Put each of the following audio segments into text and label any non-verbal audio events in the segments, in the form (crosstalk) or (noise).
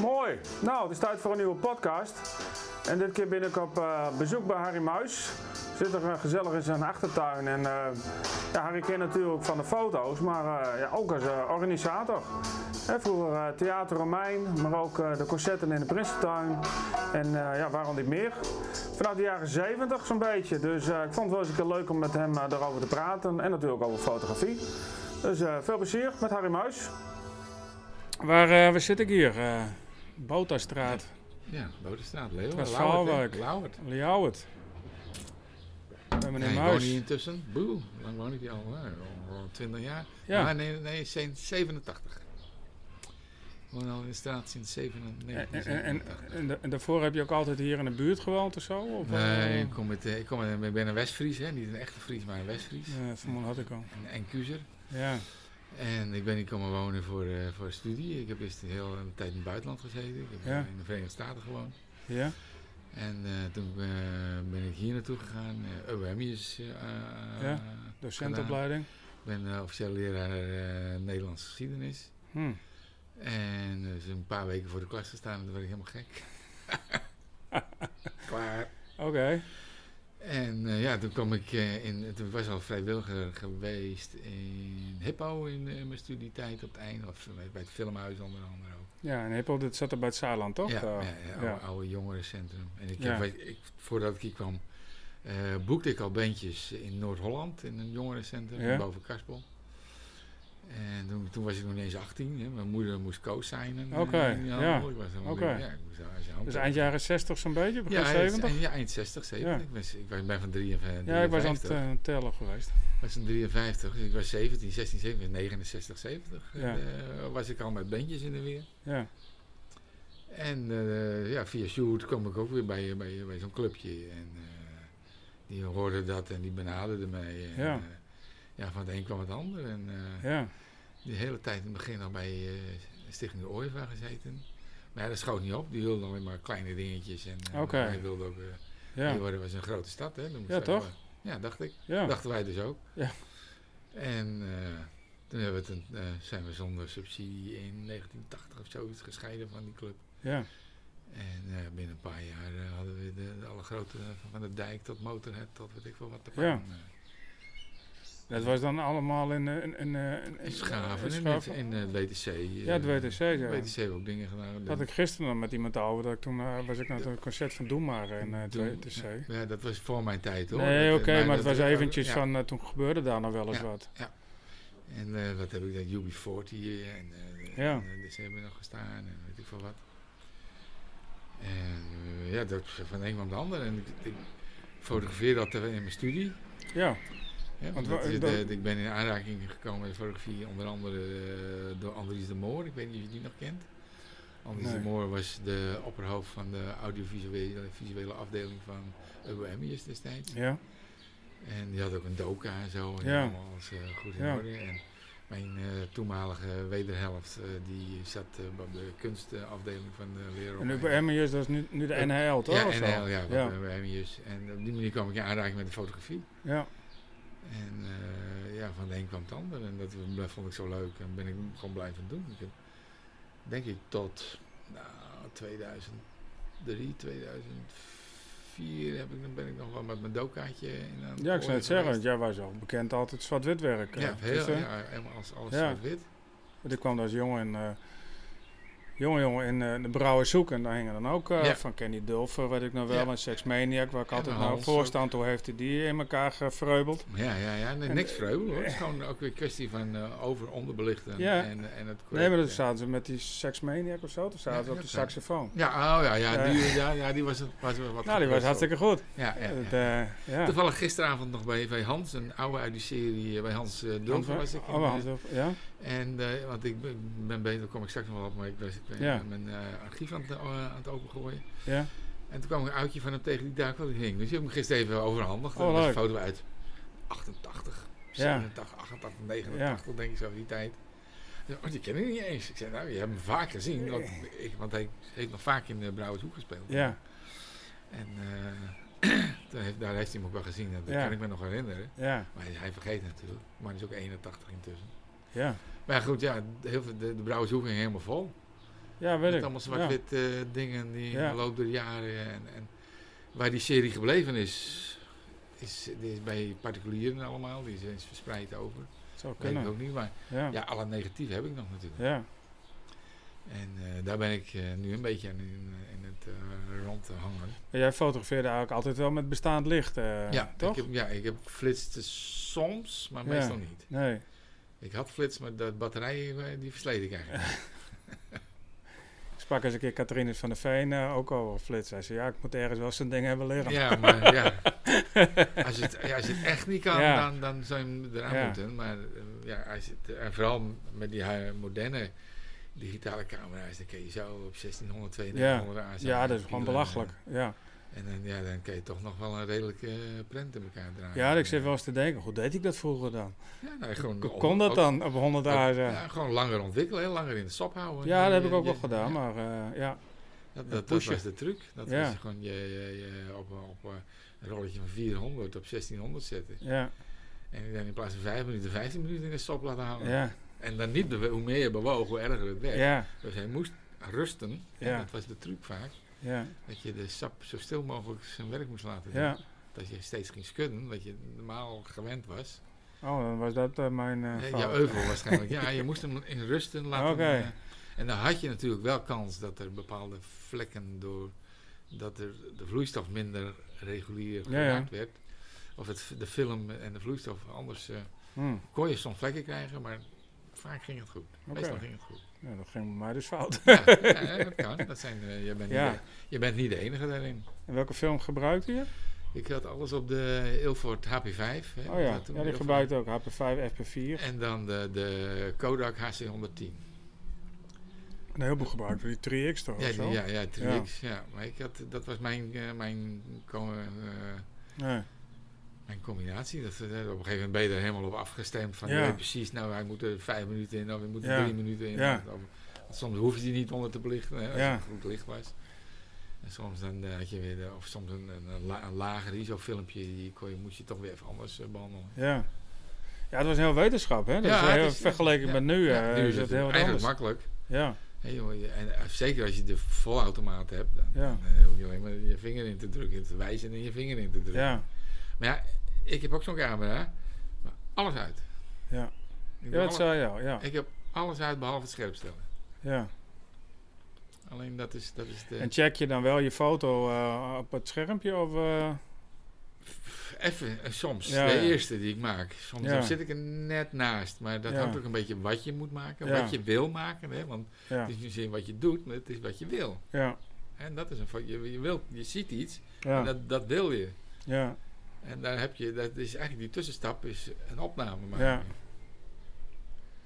Mooi. Nou, het is tijd voor een nieuwe podcast. En dit keer ben ik op eh, bezoek bij Harry Muis. Zit er uh, gezellig in zijn achtertuin. En eh, ja, Harry kent natuurlijk van de foto's, maar ja, ook als organisator. Vroeger Theater Romein, maar ook de concerten in de Prinsentuin. En ja, waarom niet meer? Vanaf de jaren 70 zo'n beetje. Dus ik vond het wel eens een keer leuk om met hem daarover te praten. En natuurlijk over fotografie. Dus veel plezier met Harry Muis. Waar, waar zit ik hier? Botastraat. Ja, Boterstraat, Leo. Lauwert. Lauwert. Bij meneer ja, Muis. hier intussen. Boe, lang woon ik hier al? Al 20 jaar. Ja. Maar nee, nee, sinds 87. Ik woon al in de straat sinds 97. En, en, en, en, daarvoor heb je ook altijd hier in de buurt gewoond of zo? Of nee, uh, ik, kom met, ik, kom met, ik ben een Westfries, hè. niet een echte Fries, maar een Westfries. Ja, vermoed had ik al. En, en Kuzer. Ja. En ik ben hier komen wonen voor, uh, voor studie. Ik heb eerst een hele tijd in het buitenland gezeten. Ik heb in de Verenigde Staten gewoond. Ja. En uh, toen uh, ben ik hier naartoe gegaan. OM is ja, docentopleiding. Ik ben officieel leraar Nederlandse geschiedenis. Hm. En dus een paar weken voor de klas gestaan en toen werd ik helemaal gek. (laughs) Klaar. Oké. En uh, ja, toen kwam ik uh, in, toen was al vrijwilliger geweest in Hippo in uh, mijn studietijd op het einde, of bij het filmhuis onder andere ook. Ja, en Hippo, dat zat er bij het Saarland, toch? Ja, ja, ja, Oude, oude jongerencentrum. En ik, heb, ik, voordat ik hier kwam, boekte ik al bandjes in Noord-Holland, in een jongerencentrum, boven Kaspel. En toen, toen, was ik nog ineens 18. Hè. Mijn moeder moest co-signen. Oké, okay, ja. Oké. Ja, dus eind jaren 60 zo'n beetje, begin ja, 70? ja, eind 60, 70. Ja. Ik, was, ik ben van 53. Ja, ik was aan het uh, tellen geweest. Ik was in 53, dus ik was 17, 16, 17, 69, 70. Ja. En, uh, was ik al met bandjes in de weer. Ja. En uh, ja, via Sjoerd kwam ik ook weer bij, bij, bij zo'n clubje. En die hoorden dat en die benaderden mij. En, ja ja, van het een kwam het ander. En ja. de hele tijd in het begin al bij Stichting de Ooiva gezeten. Maar dat schoot niet op. Die wilde alleen maar kleine dingetjes. En okay. hij wilde ook... ja. Leeuwarden was een grote stad, hè. ja, toch? Ja, dacht ik. Ja. Dachten wij dus ook. Ja. En toen hebben we het een, zijn we zonder subsidie in 1980 of zoiets gescheiden van die club. Ja. En binnen een paar jaar hadden we de, de, alle grote, van de dijk tot Motorhead tot weet ik veel wat te Ja. Dat was dan allemaal in, in, in, in, in Schaven, in, in, in WTC. Ja, het WTC. Ja. WTC hebben ook dingen gedaan. Dat had ik gisteren nog met iemand over. Dat ik toen uh, was ik naar het concert van Doe maar in het WTC. Ja, dat was voor mijn tijd hoor. Nee, oké, okay, maar, het was eventjes ja. van, uh, toen gebeurde daar nog wel eens ja, wat. Ja. En wat heb ik dan? UB40 en, ja. en dus hebben nog gestaan en weet ik veel wat. En ja, dat van een kwam de ander. En ik, ik fotografeerde dat in mijn studie. Ja. Ja, want dat, ik ben in aanraking gekomen met fotografie onder andere uh, door Andries de Moor. Ik weet niet of je die nog kent. Andries nee. de Moor was de opperhoofd van de audiovisuele visuele afdeling van EUMIS destijds. Ja. En die had ook een doka en zo. En ja. allemaal alles uh, goed in ja. orde. En mijn uh, toenmalige wederhelft die zat op de kunstafdeling van de leraar. En EUMIS, dat is nu, nu de NHL toch? Ja, NHL, ja. ja. En op die manier kwam ik in aanraking met de fotografie. Ja. En uh, ja, van de een kwam het ander. En dat vond ik zo leuk en ben ik gewoon blijven doen. Ik heb, denk ik tot nou, 2003, 2004 heb ik, dan ben ik nog wel met mijn dokaatje in aan Ja, ik zou het zeggen, want jij was al bekend altijd zwart-wit werk. Ja, heel, ja, helemaal als alles ja. zwart-wit. Ik kwam als jongen in... Uh, jongen, jongen in uh, de Brouwershoek. En daar hingen dan ook uh, ja. van Kenny Dulfer, weet ik nog wel, ja. een Sexmaniac, waar ik altijd nou voorstand hoe heeft hij die in elkaar gefreubeld. Ja, ja, ja, nee, niks vreubelen hoor. Het is gewoon ook weer kwestie van uh, over onderbelichten ja. en, en het Nee, maar dan zaten ze met die Sexmaniac of zo, toen zaten ze op de saxofoon. Ja, oh ja, ja, die, ja, ja, die was, was wat Nou, die was hartstikke goed. Ja, ja, ja. ja. Toevallig gisteravond nog bij, bij Hans, een oude uit die serie, bij Hans uh, Dulfer was ik. Oh, Hans Dulfer, ja. En, want ik ben bezig, daar kom ik straks nog wel op, maar ik ben, ik ben ja. mijn uh, archief aan het, uh, aan het opengooien. Ja. En toen kwam een oudje van hem tegen die daar wat hing. Dus die heb ik me gisteren even overhandigd. Oh, was een foto uit 88, 87, 88, 89, ja. denk ik zo die tijd. Oh, die ken ik niet eens. Ik zei, nou, je hebt hem vaak gezien. Want, ik, want hij heeft nog vaak in de Brouwershoek gespeeld. Ja. En (clears throat) uh, heeft, daar heeft hij hem ook wel gezien. Dat kan ik me nog herinneren. Ja. Maar hij, hij vergeet natuurlijk. Maar hij is ook 81 intussen. Ja. Maar goed, ja, heel veel, de, de Brouwershoek ging helemaal vol. Ja, weet ik. allemaal zwart-wit uh, dingen die ja. loop door de jaren. En, en, waar die serie gebleven is, is, is bij particulieren allemaal. Die zijn verspreid over. Zou kunnen. Weet ik ook niet, maar ja. ja, alle negatieve heb ik nog natuurlijk. Ja. En uh, daar ben ik uh, nu een beetje in, in het uh, rond te hangen. Maar jij fotografeerde eigenlijk altijd wel met bestaand licht, ja, toch? Ik heb, ja, ik heb flitst soms, maar meestal niet. Nee. Ik had flits, maar de batterij die versleed ik eigenlijk. (laughs) ik sprak eens een keer Catharine van der Veen ook over flits. Hij zei, ja, ik moet ergens wel zo'n ding hebben liggen. Ja, maar ja. (laughs) Als je het, ja, als je het echt niet kan, ja. dan, dan zou je hem eraan ja. moeten. Maar ja, als het, en vooral met die moderne digitale camera's, dan kun je zo op 1600, 2200 ja. Ja, dat is gewoon belachelijk. Ja. En dan, ja, dan kun je toch nog wel een redelijke uh, print in elkaar draaien. Ja, ik zit wel eens te denken, hoe deed ik dat vroeger dan? Ja, nou, gewoon Kon, kon dat dan op 100 jaar? Ja, gewoon langer ontwikkelen, heel langer in de sop houden. Ja, dat heb ik ook wel gedaan, maar uh, ja. Dat, dat, dat, was de truc. Dat was gewoon je, je, je op, op een rolletje van 400 op 1600 zetten. Ja. En dan in plaats van 5 minuten, 15 minuten in de stop laten houden. Ja. En dan niet, hoe meer je bewoog, hoe erger het werd. Ja. Dus hij moest rusten. Ja. dat was de truc vaak. Ja. Dat je de sap zo stil mogelijk zijn werk moest laten doen. Ja. Dat je steeds ging schudden, dat je normaal gewend was. Oh, dan was dat uh, mijn uh, fout. Ja, euvel waarschijnlijk. ja, je moest hem in rusten laten. Okay. Uh, en dan had je natuurlijk wel kans dat er bepaalde vlekken door... dat er de vloeistof minder regulier gemaakt ja, ja. werd. Of het, de film en de vloeistof anders... Hmm. kon je soms vlekken krijgen, maar vaak ging het goed. Okay. Meestal ging het goed. Ja, dat ging bij mij dus fout. Ja, ja (laughs) dat kan. Dat zijn, uh, je, bent Ja. niet de, je bent niet de enige daarin. En welke film gebruikte je? Ik had alles op de Ilford HP5. Hè, Oh ja, ja die gebruikte ook HP5, FP4. En dan de, de Kodak HC110. Een heleboel gebruikt voor die 3X toch? Ja, zo? ja, ja, 3X. Ja. Maar ik had, dat was mijn, uh, mijn, uh, Nee. Mijn combinatie. Dat, uh, op een gegeven moment ben je er helemaal op afgestemd. Van Ja. precies, nou hij moet er vijf minuten in of hij moet er Ja. drie minuten in. Ja. Of, soms hoef je die niet onder te belichten, hè, als het goed licht was. En soms dan eh, had je weer, de- of soms een, een, een, la- een lager ISO-filmpje, die kon je, moest je toch weer even anders eh, behandelen. Ja. Ja, het was een heel wetenschap, hè? Dat Ja, heel, is- vergeleken ja. met nu, Ja, eh, nu is het heel eigenlijk anders. makkelijk. Ja, je- en, eh, zeker als je de volautomaat hebt, dan, dan eh, hoef je alleen maar je vinger in te drukken, te wijzen en je vinger in te drukken. ja, Maar ja, ik heb ook zo'n camera, maar alles uit. ja. Ik, Ja, dat zei je al, ja. ik heb alles uit behalve het scherpstellen. ja. Alleen dat is, dat is de... En check je dan wel je foto eh, op het schermpje of... eh, Even, eh, soms. Ja, de ja. eerste die ik maak. Soms Ja. zit ik er net naast. Maar dat hangt ook een beetje wat je moet maken. Wat je wil maken. Hè? Want het is niet zozeer wat je doet, maar het is wat je wil. ja, En dat is een je, je, wil, je ziet iets en dat, dat wil je. ja, En daar heb je, dat is eigenlijk die tussenstap is een opname maken. Ja.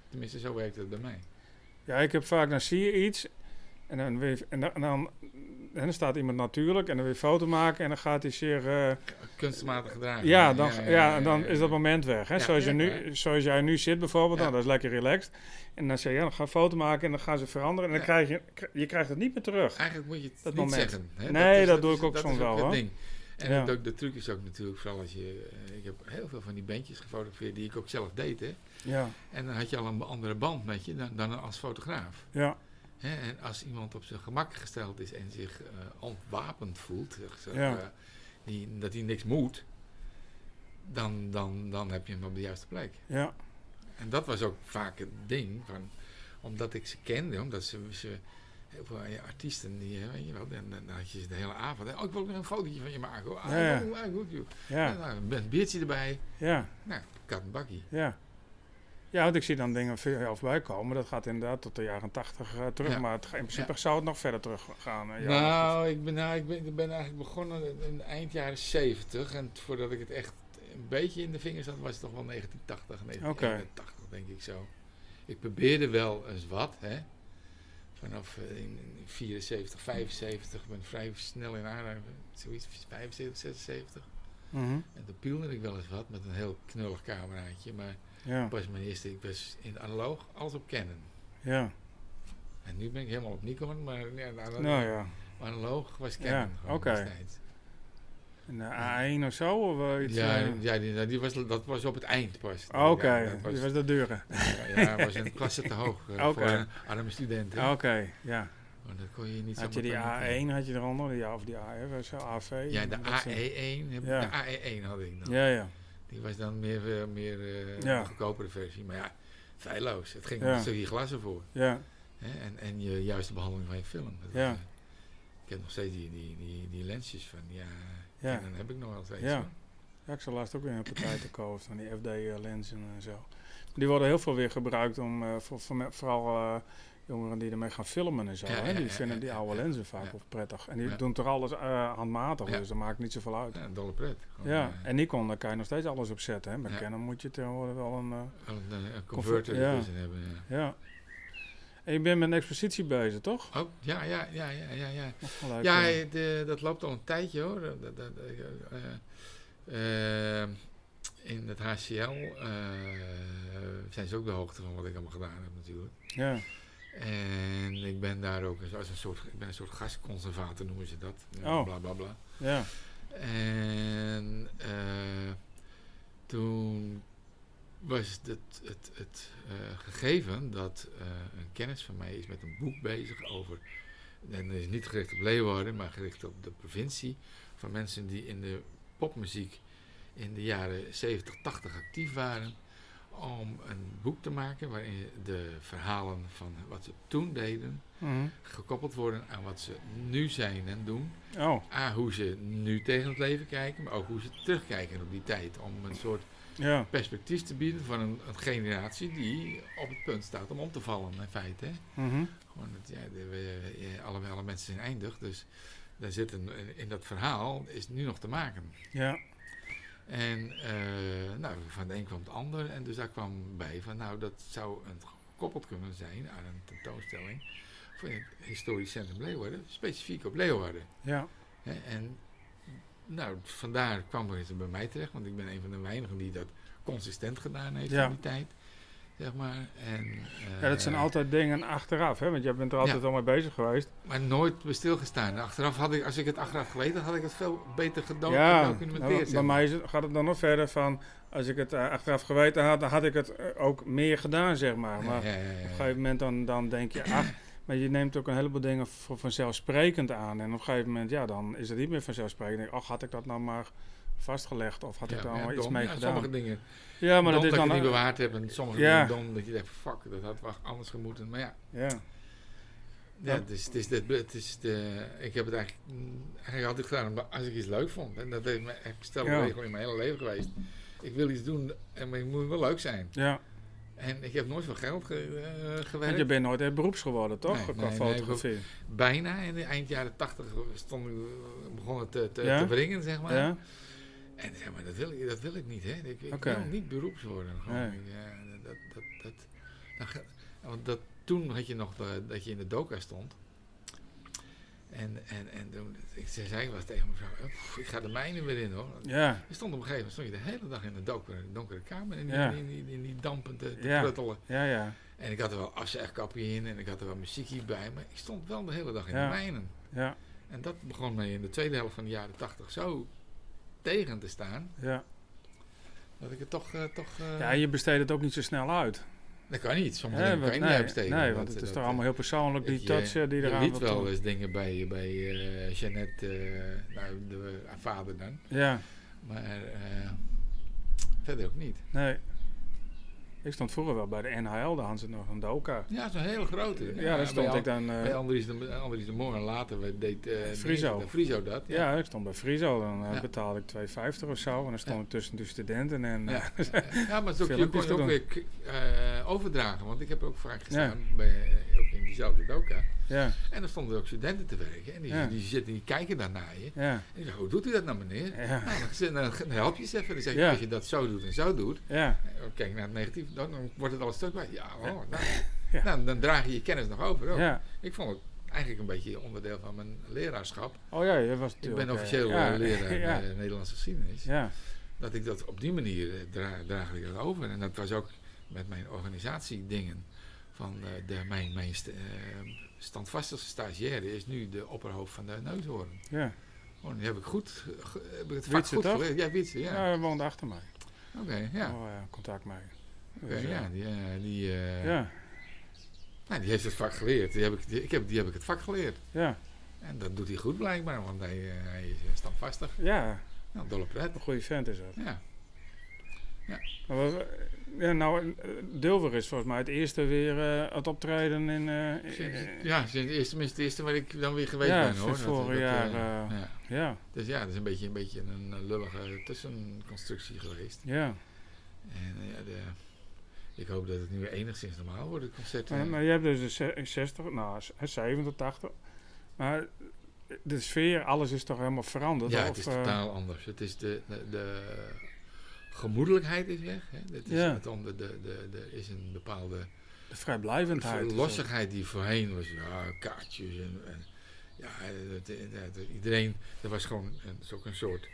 Tenminste, zo werkt het bij mij. ja. ik heb vaak, dan zie je iets en dan, je- en dan, en dan, en dan staat iemand natuurlijk en dan wil je foto maken en dan gaat hij zeer... eh, Kunstmatig gedragen. Ja, dan, ja, en dan is dat moment weg. Hè? Zoals, je nu, zoals jij nu zit bijvoorbeeld, nou, dat is lekker relaxed. En dan zeg je, ja, dan ga een foto maken en dan gaan ze veranderen. En dan krijg je, je krijgt het niet meer terug. Eigenlijk moet je het Dat niet moment. zeggen. Hè? Nee, dat doe is- ik ook soms wel, hoor. ding. En Ja. ook, de truc is ook natuurlijk, vooral als je... eh, ik heb heel veel van die bandjes gefotografeerd die ik ook zelf deed. Hè? Ja, En dan had je al een andere band met je dan, dan als fotograaf. ja, Hè? En als iemand op zijn gemak gesteld is en zich eh, ontwapend voelt, zeg, zeg, Ja. eh, die, dat hij niks moet, dan, dan, dan heb je hem op de juiste plek. ja, En dat was ook vaak het ding, van, omdat ik ze kende, omdat ze, ze heel veel eh, artiesten, die, eh, weet je wel, dan, dan had je ze de hele avond, hè, oh ik wil nog een fotootje van je maken, oh, ah, Ja, ja. oh, ah, goed, joh. ja, nou, een biertje erbij, ja, nou, kat en bakkie. ja. Ja, want ik zie dan dingen veel voorbij komen. Dat gaat inderdaad tot de jaren tachtig eh, terug. Ja. Maar het, in principe Ja. zou het nog verder terug gaan. nou, ik ben, nou ik, ben, ik ben eigenlijk begonnen in eind jaren 70 en voordat ik het echt een beetje in de vingers had, was het toch wel 1980, 1981 denk ik zo. Ik probeerde wel eens wat, hè. Vanaf eh, in, in 74, 75, ik ben vrij snel in aanraking, zoiets 75, 76. Mhm, En toen pielde ik wel eens wat met een heel knullig cameraatje, maar ja, pas mijn eerste, ik was in analoog, alles op Canon. ja. En nu ben ik helemaal op Nikon, maar ja, analoog, Nou ja. analoog was Canon Ja, gewoon destijds. Een eh, A1 of zo? Of eh, iets, Ja, eh, ja die, die was, dat was op het eind pas. oh, Oké, Ja, dat die was, was de dure. ja, was een klasse te hoog (laughs) voor een arme studenten. Oké, ja. Maar dat kon je niet Had je die A1 had je eronder, die, of die AF, zo, AV? Ja, de AE1, ja. de AE1 had ik dan. Ja, ja. Die was dan meer, uh, meer uh, ja. goedkopere versie. Maar ja, feilloos. Het ging ja. een stukje glas ervoor. Ja. En, en je juiste behandeling van je film. Dat ja. Was, uh, ik heb nog steeds die, die, die, die lensjes van, ja, ja. en dan heb ik nog wel steeds. Ja. ja, ik zal laatst ook weer een partij te kopen van die FD-lenzen en zo. Die worden heel veel weer gebruikt om, uh, voor, voor, vooral uh, jongeren die ermee gaan filmen en zo. Ja, hè? Die vinden die oude lenzen vaak wel prettig. En die doen toch alles uh, handmatig, dus dat maakt niet zoveel uit. Ja, een dolle pret. Gewoon, Ja, eh, en Nikon, daar kan je nog steeds alles op zetten. Hè? Canon moet je tegenwoordig wel een... eh, een, eh, een converter hebben. Ja. En je bent met een expositie bezig, toch? Oh, ja, ja, ja, ja, ja. ja. Gelijk, Ja, eh, de, dat loopt al een tijdje hoor. Eh, eh, in het HCL zijn ze ook de hoogte van wat ik allemaal gedaan heb natuurlijk. ja. En ik ben daar ook als een soort, ik ben een soort gastconservator noemen ze dat. Oh. Bla bla bla. ja. En toen was het, het, het eh, gegeven dat eh, een kennis van mij is met een boek bezig over, en dat is niet gericht op Leeuwarden, maar gericht op de provincie, van mensen die in de popmuziek in de jaren 70, 80 actief waren, om een boek te maken waarin de verhalen van wat ze toen deden Mhm. gekoppeld worden aan wat ze nu zijn en doen. Oh, A, hoe ze nu tegen het leven kijken, maar ook hoe ze terugkijken op die tijd. Om een soort ja. perspectief te bieden van een, een generatie die op het punt staat om om te vallen, in feite. Gewoon ja, de, ja, alle, alle mensen zijn eindig, dus daar zit een, in dat verhaal is nu nog te maken. Ja. En eh, nou, van de een kwam het ander en dus daar kwam bij van nou dat zou een, gekoppeld kunnen zijn aan een tentoonstelling voor het historisch centrum Leeuwarden, specifiek op Leeuwarden. Ja. En nou, vandaar kwam het bij mij terecht, want ik ben een van de weinigen die dat consistent gedaan heeft Ja. in die tijd. Zeg maar. En, ja, dat zijn eh, altijd dingen achteraf, hè? Want jij bent er altijd Ja. al mee bezig geweest. Maar nooit bij stilgestaan. Achteraf had ik, als ik het achteraf geweten had, had ik het veel beter gedo- ja, gedocumenteerd. nou, bij maar. mij gaat het dan nog verder van... Als ik het eh, achteraf geweten had, dan had ik het eh, ook meer gedaan, zeg maar. Maar Ja, op een gegeven moment dan, dan denk je, ach... Maar je neemt ook een heleboel dingen voor vanzelfsprekend aan. En op een gegeven moment, ja, dan is het niet meer vanzelfsprekend. Denk ik, ach, had ik dat nou maar vastgelegd? Of had ik daar ja, iets dom. mee Ja, gedaan? Sommige dingen ja, maar dat is dan... je niet bewaard hebt en sommige dingen dom dat je denkt, fuck, dat had wel anders gemoeten. Maar ja, Ja, ja het is, het is, de, het is de, ik heb het eigenlijk, eigenlijk altijd gedaan als ik iets leuk vond. En dat heeft me echt stel regel in mijn hele leven geweest. Ik wil iets doen, en maar het moet wel leuk zijn. ja. En ik heb nooit veel geld ge, eh, Want gewerkt. je bent nooit echt beroeps geworden, toch? Nee, Qua nee. Bijna. In de eind jaren tachtig stond begon het te, te, Ja? te wringen, zeg maar. ja? En zeg maar, dat wil ik, dat wil ik niet, hè. Ik, wil niet beroeps worden. Gewoon. Ik, dat, dat, dat, want dat, toen had je nog de- dat je in de doka stond. En, en, en toen, ik zei, zei wel eens tegen mevrouw, "Oh, ik ga de mijnen weer in hoor. Ja, Je stond op een gegeven moment stond je de hele dag in de donkere, donkere kamer in die, Ja. in die, in die dampen te, te Ja. pruttelen. ja, ja, En ik had er wel afzegkapje in en ik had er wel muziekje bij, maar ik stond wel de hele dag in Ja. de mijnen. ja, En dat begon mij in de tweede helft van de jaren tachtig zo tegen te staan, ja. dat ik het toch... eh, toch eh, Ja, je besteedt het ook niet zo snel uit. Dat kan niet, dingen kan je niet nee, uitbesteden. nee, want het is toch allemaal heel persoonlijk, die je- touch eh, die Je eraan liet wordt wel eens dingen bij, bij eh Jeannette, eh, nou, de, haar vader dan, Ja, maar eh, verder ook niet. nee. Ik stond vroeger wel bij de NHL, daar hadden ze nog een doka. Ja, zo'n hele grote. Ja, daar stond bij ik dan... eh, Bij Andries de, Andries de Moor en later we- deed eh, Friso. die- Friso dat. ja, ik stond bij Friso, dan Ja. betaalde ik 2,50 of zo. En dan stond ik tussen de studenten en... Ja, maar het is ook, (laughs) je kon te ook weer overdragen. Want ik heb ook vaak gestaan, bij, ook in diezelfde doka. ja, En dan stonden er ook studenten te werken. En die, Ja. die zitten, die kijken dan naar je. ja, En die zeggen, hoe doet u dat nou meneer? ja, Nou, dan, dan, help je eens even. Dan zeg je, Ja. als je dat zo doet en zo doet. ja, Kijk naar het negatief, dan, dan wordt het al een stuk bij. Ja, oh, nou, Ja. nou, (laughs) dan draag je je kennis nog over. ook. ja. Ik vond het eigenlijk een beetje onderdeel van mijn leraarschap. Oh ja, je was Ik ben eh, officieel ja, eh, leraar (laughs) ja, eh, Nederlandse geschiedenis. ja, dat ik dat op die manier eh, dra draag ik dat over. En dat was ook met mijn organisatiedingen. Van eh, de, mijn mijn st eh, standvastigste stagiaire is nu de opperhoofd van de neushoorn. ja. Oh, die heb ik goed, heb ik het vak Wietse, goed toch? geleerd. Ja, Wietse, ja. Ja, hij woonde achter mij. Oké, ja. Oh ja, contact mee. Dus, ja. eh, Die, eh, die, eh, ja, Nou, die heeft het vak geleerd. Die heb ik, die, ik heb, die heb ik het vak geleerd. Ja. En dat doet hij goed blijkbaar, want hij, uh, hij is standvastig. Ja. Nou, dolle pret. Een goede vent is dat. Ja. Ja. Maar ja, nou, Dulver is volgens mij het eerste weer uh, het optreden in... Uh, sinds, ja, sinds het eerste, het eerste waar ik dan weer geweest ja, ben hoor. vorig jaar. Uh, ja. ja. Dus ja, dat is een beetje een, beetje een lullige tussenconstructie geweest. Ja. En ja, de, ik hoop dat het nu enigszins normaal wordt, het concert. Maar, maar je hebt dus een 60, nou 70, 80. Maar de sfeer, alles is toch helemaal veranderd? Ja, het is totaal anders. Het is de, de, de gemoedelijkheid is weg. Hè. Het is ja. het onder de, de, de, er is een bepaalde... De vrijblijvendheid. lossigheid die voorheen was, ja, kaartjes en... en ja, het, het, iedereen, er was gewoon, ook een soort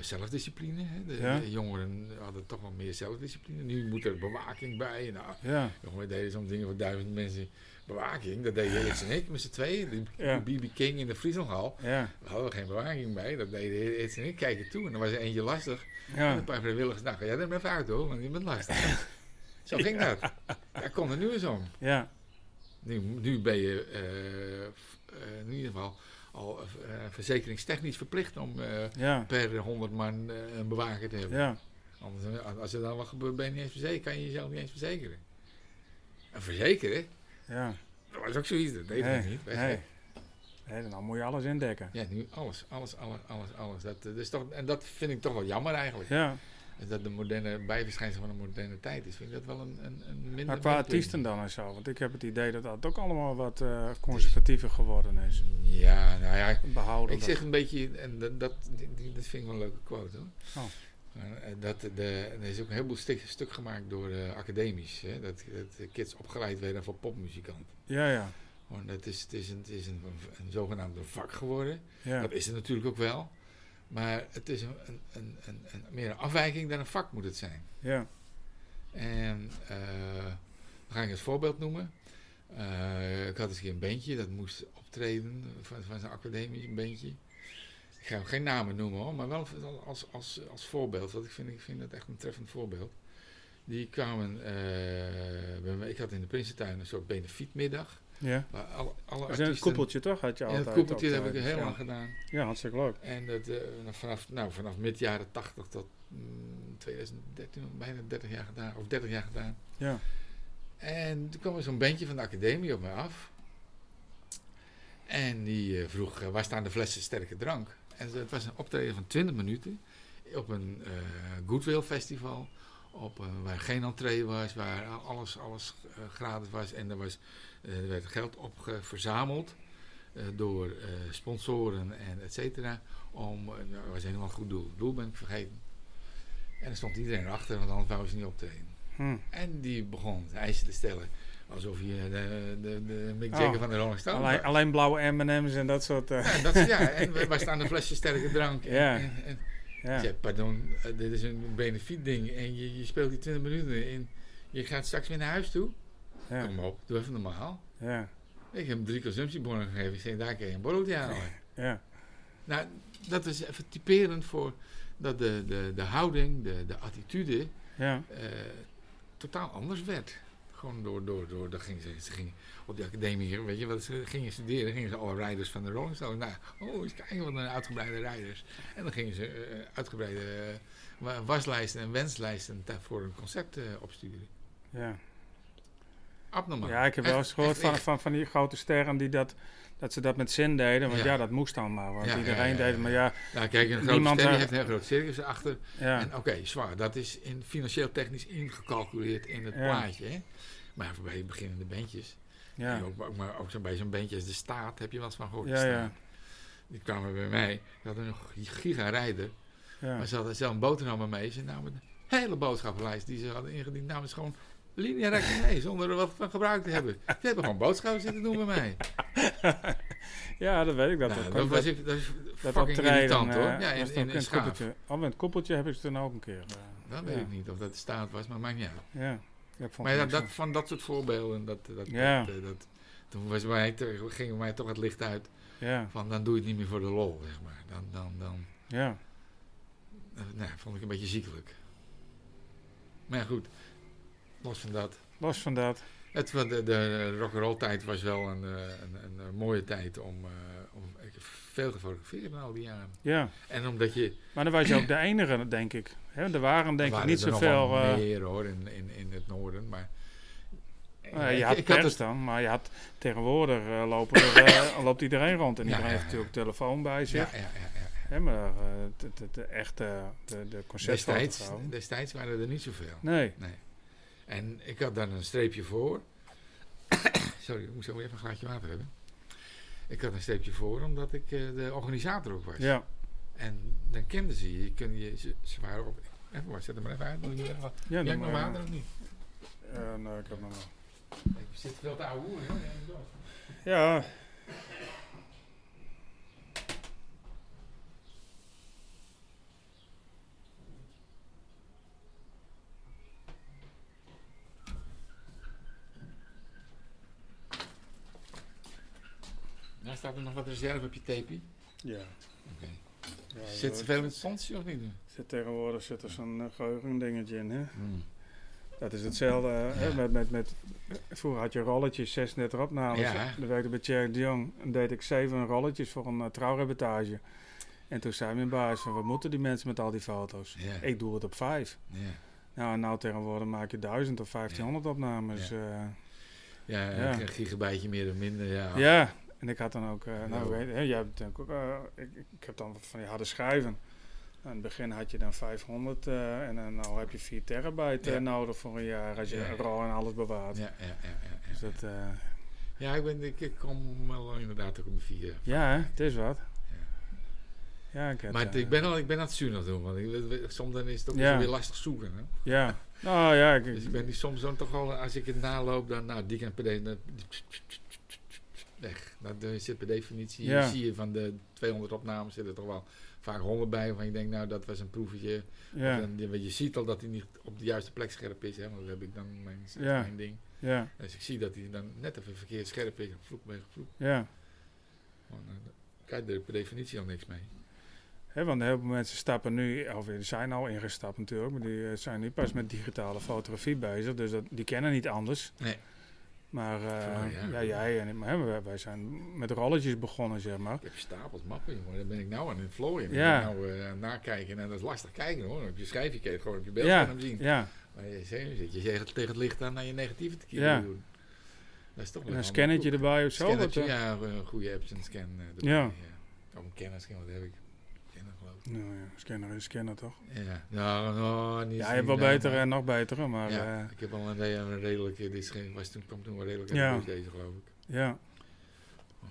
zelfdiscipline. Hè. De, ja. de, jongeren hadden toch wel meer zelfdiscipline. Nu moet er bewaking bij. Nou, ja. jongen, deden soms dingen voor duizend mensen. Bewaking, dat deden Hits en ik met z'n tweeën. De BB King in de Frieselhal. Ja. We hadden geen bewaking bij. Dat deden Hits en ik kijken toe. En dan was er eentje lastig. Ja. En een paar vrijwilligers, nou ga jij er even uit hoor, want je bent lastig. (laughs) Zo ging dat. Daar komt er nu eens om. Ja. Nu, nu ben je uh, uh, in ieder geval al uh, verzekeringstechnisch verplicht om ja. per 100 man een bewaker te hebben. Ja. Anders, als er dan wat gebeurt, ben je niet eens verzekerd, kan je jezelf niet eens verzekeren. En verzekeren? Ja. Dat was ook zoiets, dat deed nee. ik niet. Nee. nee, dan moet je alles indekken. Ja, nu alles, alles, alles, alles, alles. Dat, dus toch, en dat vind ik toch wel jammer eigenlijk. Ja. Dat de moderne bijverschijnsel van de moderne tijd is. Vind ik dat wel een, een, een minder... Maar qua artiesten dan en zo. Want ik heb het idee dat dat ook allemaal wat uh, conservatiever geworden is. Ja, nou ja. Behouden ik zeg een beetje, en dat, dat, dat vind ik wel een leuke quote hoor. Oh. Dat de, er is ook een heleboel stuk, stuk gemaakt door uh, academisch. Hè? Dat, dat kids opgeleid werden voor popmuzikanten. Ja, ja. Want het is, het is, een, het is een, een, een zogenaamde vak geworden. Ja. Dat is het natuurlijk ook wel. Maar het is een, een, een, meer een afwijking dan een vak moet het zijn. Ja. En uh, dan ga ik als voorbeeld noemen. Uh, ik had eens een keer een bandje dat moest optreden van, van zijn academisch een bandje. Ik ga geen namen noemen hoor, maar wel als, als, als voorbeeld. Want ik vind, ik vind dat echt een treffend voorbeeld. Die kwamen, uh, ik had in de Prinsentuin een soort benefietmiddag. Ja. Alle, alle het koepeltje toch? Had je altijd het koepeltje heb ik heel ja. lang gedaan. Ja, hartstikke leuk. En dat, uh, vanaf, nou, vanaf mid jaren 80 tot mm, 2013, bijna 30 jaar gedaan, of 30 jaar gedaan. Ja. En toen kwam er zo'n bandje van de academie op mij af. En die uh, vroeg, uh, waar staan de flessen sterke drank? En het was een optreden van 20 minuten op een uh, Goodwill festival. Op, uh, waar geen entree was, waar alles, alles uh, gratis was. En er, was, er werd geld op verzameld door sponsoren en et cetera. Om, nou, dat was helemaal een goed doel. Het doel ben ik vergeten. En er stond iedereen erachter, want anders wou ze niet optreden. Hm. En die begon eisen te stellen. Alsof je de, de, de Mick Jagger oh, van de Rolling Stones alleen, alleen, blauwe M&M's en dat soort... Uh. Ja, dat, ja, en (laughs) waar staan de flesjes sterke drank? En, ja. En, en, ja. Ik zei, pardon, dit is een benefiet ding en je, je speelt die 20 minuten en je gaat straks weer naar huis toe. Ja. Kom op, doe even normaal. Ja. Ik heb hem drie consumptiebonnen gegeven. Ik zei, daar kun je een borreltje halen. (laughs) Ja. Nou, dat is even typerend voor dat de, de, de houding, de, de attitude ja. uh, totaal anders werd. Gewoon door, door, door, dat ging ze, ze ging op de academie, weet je wat ze gingen studeren, gingen ze alle rijders van de Rolling Stones. Nou, oh, eens kijken wat een uitgebreide rijders. En dan gingen ze uh, uitgebreide uh, waslijsten en wenslijsten voor een concept opsturen. Ja. Abnormaal. Ja, ik heb wel eens gehoord van, van, van die grote sterren die dat, dat ze dat met zin deden. Want ja, ja dat moest dan maar. Want ja, iedereen ja, deed het. Maar ja, nou, kijk, een grote ster heeft een heel groot circus achter. Ja. En oké, okay, zwaar. Dat is in financieel technisch ingecalculeerd in het plaatje. Hè? Maar voor bij beginnende bandjes. Ja. Ook, maar ook zo bij zo'n bandje als de Staat heb je wel eens van gehoord. Ja, ja. Die kwamen bij mij. Die hadden een giga-rijder. Ja. Maar ze hadden zelf een boterham mee. Ze namen een hele boodschappenlijst die ze hadden ingediend. Namen ze gewoon recta mee, zonder er wat van gebruikt te hebben. Ze hebben gewoon boodschappen zitten doen bij mij. (laughs) ja, dat weet ik. Dat, nou, dat, was ik, dat is fucking irritant hoor. Ja, in, in, in, in koppeltje. Oh, met het koppeltje heb ik ze dan ook een keer. Uh, dat weet ja. ik niet of dat de staat was, maar maakt niet uit. Ja. Ja, maar dat, dat, van dat soort voorbeelden, dat, dat, ja. dat, dat, toen was mij ging mij toch het licht uit. Ja. Van dan doe je het niet meer voor de lol, zeg maar. Dan, dan, dan, ja. Nou, vond ik een beetje ziekelijk. Maar ja, goed. Los van dat. Los van dat. Het, de, de rock'n'roll tijd was wel een, een, een, een mooie tijd om, om veel gefotografeerd in al die jaren. Ja. En omdat je... Maar dan was je ook de enige, denk ik. He, er waren denk ik niet zoveel... Uh, meer hoor, in, in, in het noorden, maar... Uh, je had ik, pers dan, maar je had tegenwoordig uh, lopen er, (coughs) loopt iedereen rond. En iedereen ja, ja, heeft natuurlijk telefoon bij zich. Ja, ja, ja, He, maar de, de, de, echte de, de destijds, destijds waren er niet zoveel. Nee. nee. En ik had dan een streepje voor. (coughs) Sorry, ik moet zo even een glaasje water hebben. Ik had een streepje voor omdat ik uh, de organisator ook was. Ja. En dan kenden ze je. Kun je ze, ze waren op. Even maar, zet hem maar even uit. Even, ja, Jij nog water of niet? Ja, nou, ik heb nog wel. Ik zit veel te ouwe hoor. Ja. Staat er nog wat reserve op je tape? Ja. Oké. Ja, zit er veel in of niet? Zit tegenwoordig zit er zo'n uh, geheugen dingetje in, hè? Hmm. Dat is hetzelfde ja. hè, met, met, met... Vroeger had je rolletjes, 36 opnames. Ja. Dan werkte bij Thierry de Jong. En deed ik zeven rolletjes voor een uh, trouwreportage. En toen zei mijn baas van, wat moeten die mensen met al die foto's? Ja. Ik doe het op vijf. Ja. Nou, en nou tegenwoordig maak je duizend of 1500 opnames. Ja, uh, een gigabytje meer of minder, ja. Ja, en ik had dan ook, uh, nou, weet, hè, jij hebt ook, uh, ik, ik heb dan van die harde schijven. In het begin had je dan 500 uh, en dan nou heb je 4 terabyte Ja. nodig voor een jaar als je Ja. RAW en alles bewaart. Ja, ja, ja, ja, ja. Dus dat, eh, Ja, ik, ben, ik, ik kom wel inderdaad ook om de vier. ja, hè, het is wat. Ja, ik heb, Maar het- eh, ik ben al, ik ben aan het zuinig doen, want ik, soms dan is het ook Ja. weer lastig zoeken. Hè? Ja, nou ja, ik, Dus ik ben die soms dan toch wel, als ik het naloop, dan, nou, die kan per weg. Dat eh, zit per definitie, Ja. zie je van de 200 opnames, zit er toch wel vaak 100 bij, waarvan je denkt, nou, dat was een proefje. ja, je, ziet al dat hij niet op de juiste plek scherp is, hè, want dat heb ik dan mijn, Ja. mijn ding. ja, Dus ik zie dat hij dan net even verkeerd scherp is, vloek ben gevloekt. ja. Gewoon, eh, krijg je er per definitie al niks mee. Want heel veel mensen stappen nu, of die zijn al ingestapt natuurlijk, maar die eh, zijn nu pas met digitale fotografie bezig. Dus dat, die kennen niet anders. Nee. Maar eh, Vroeger, ja. ja, jij en ik, maar, wij, zijn met rolletjes begonnen, zeg maar. Ik heb stapels mappen, jongen. Daar ben ik nou aan in vlooien. Ja. Ik ben nou eh, het nakijken en dat is lastig kijken hoor. Op je schijfje het gewoon op je beeld Ja, zien. ja. Maar je zit je tegen, tegen het licht aan naar je negatieve te Ja. doen. Dat is toch En een scannetje erbij of zo. wat, Scannetje, eh, ja, een goede apps en scan. eh, erbij, Ja. ja. Of een kennerscan, wat heb ik? Nou ja, scanner is scanner toch? Ja, nou, nou niet Ja, je hebt wel nou, betere en nog betere, maar ja, ja, ik heb al een, re- een redelijke, dit is geen, was toen, kwam toen wel redelijk uit de deze geloof ik. ja. Eh,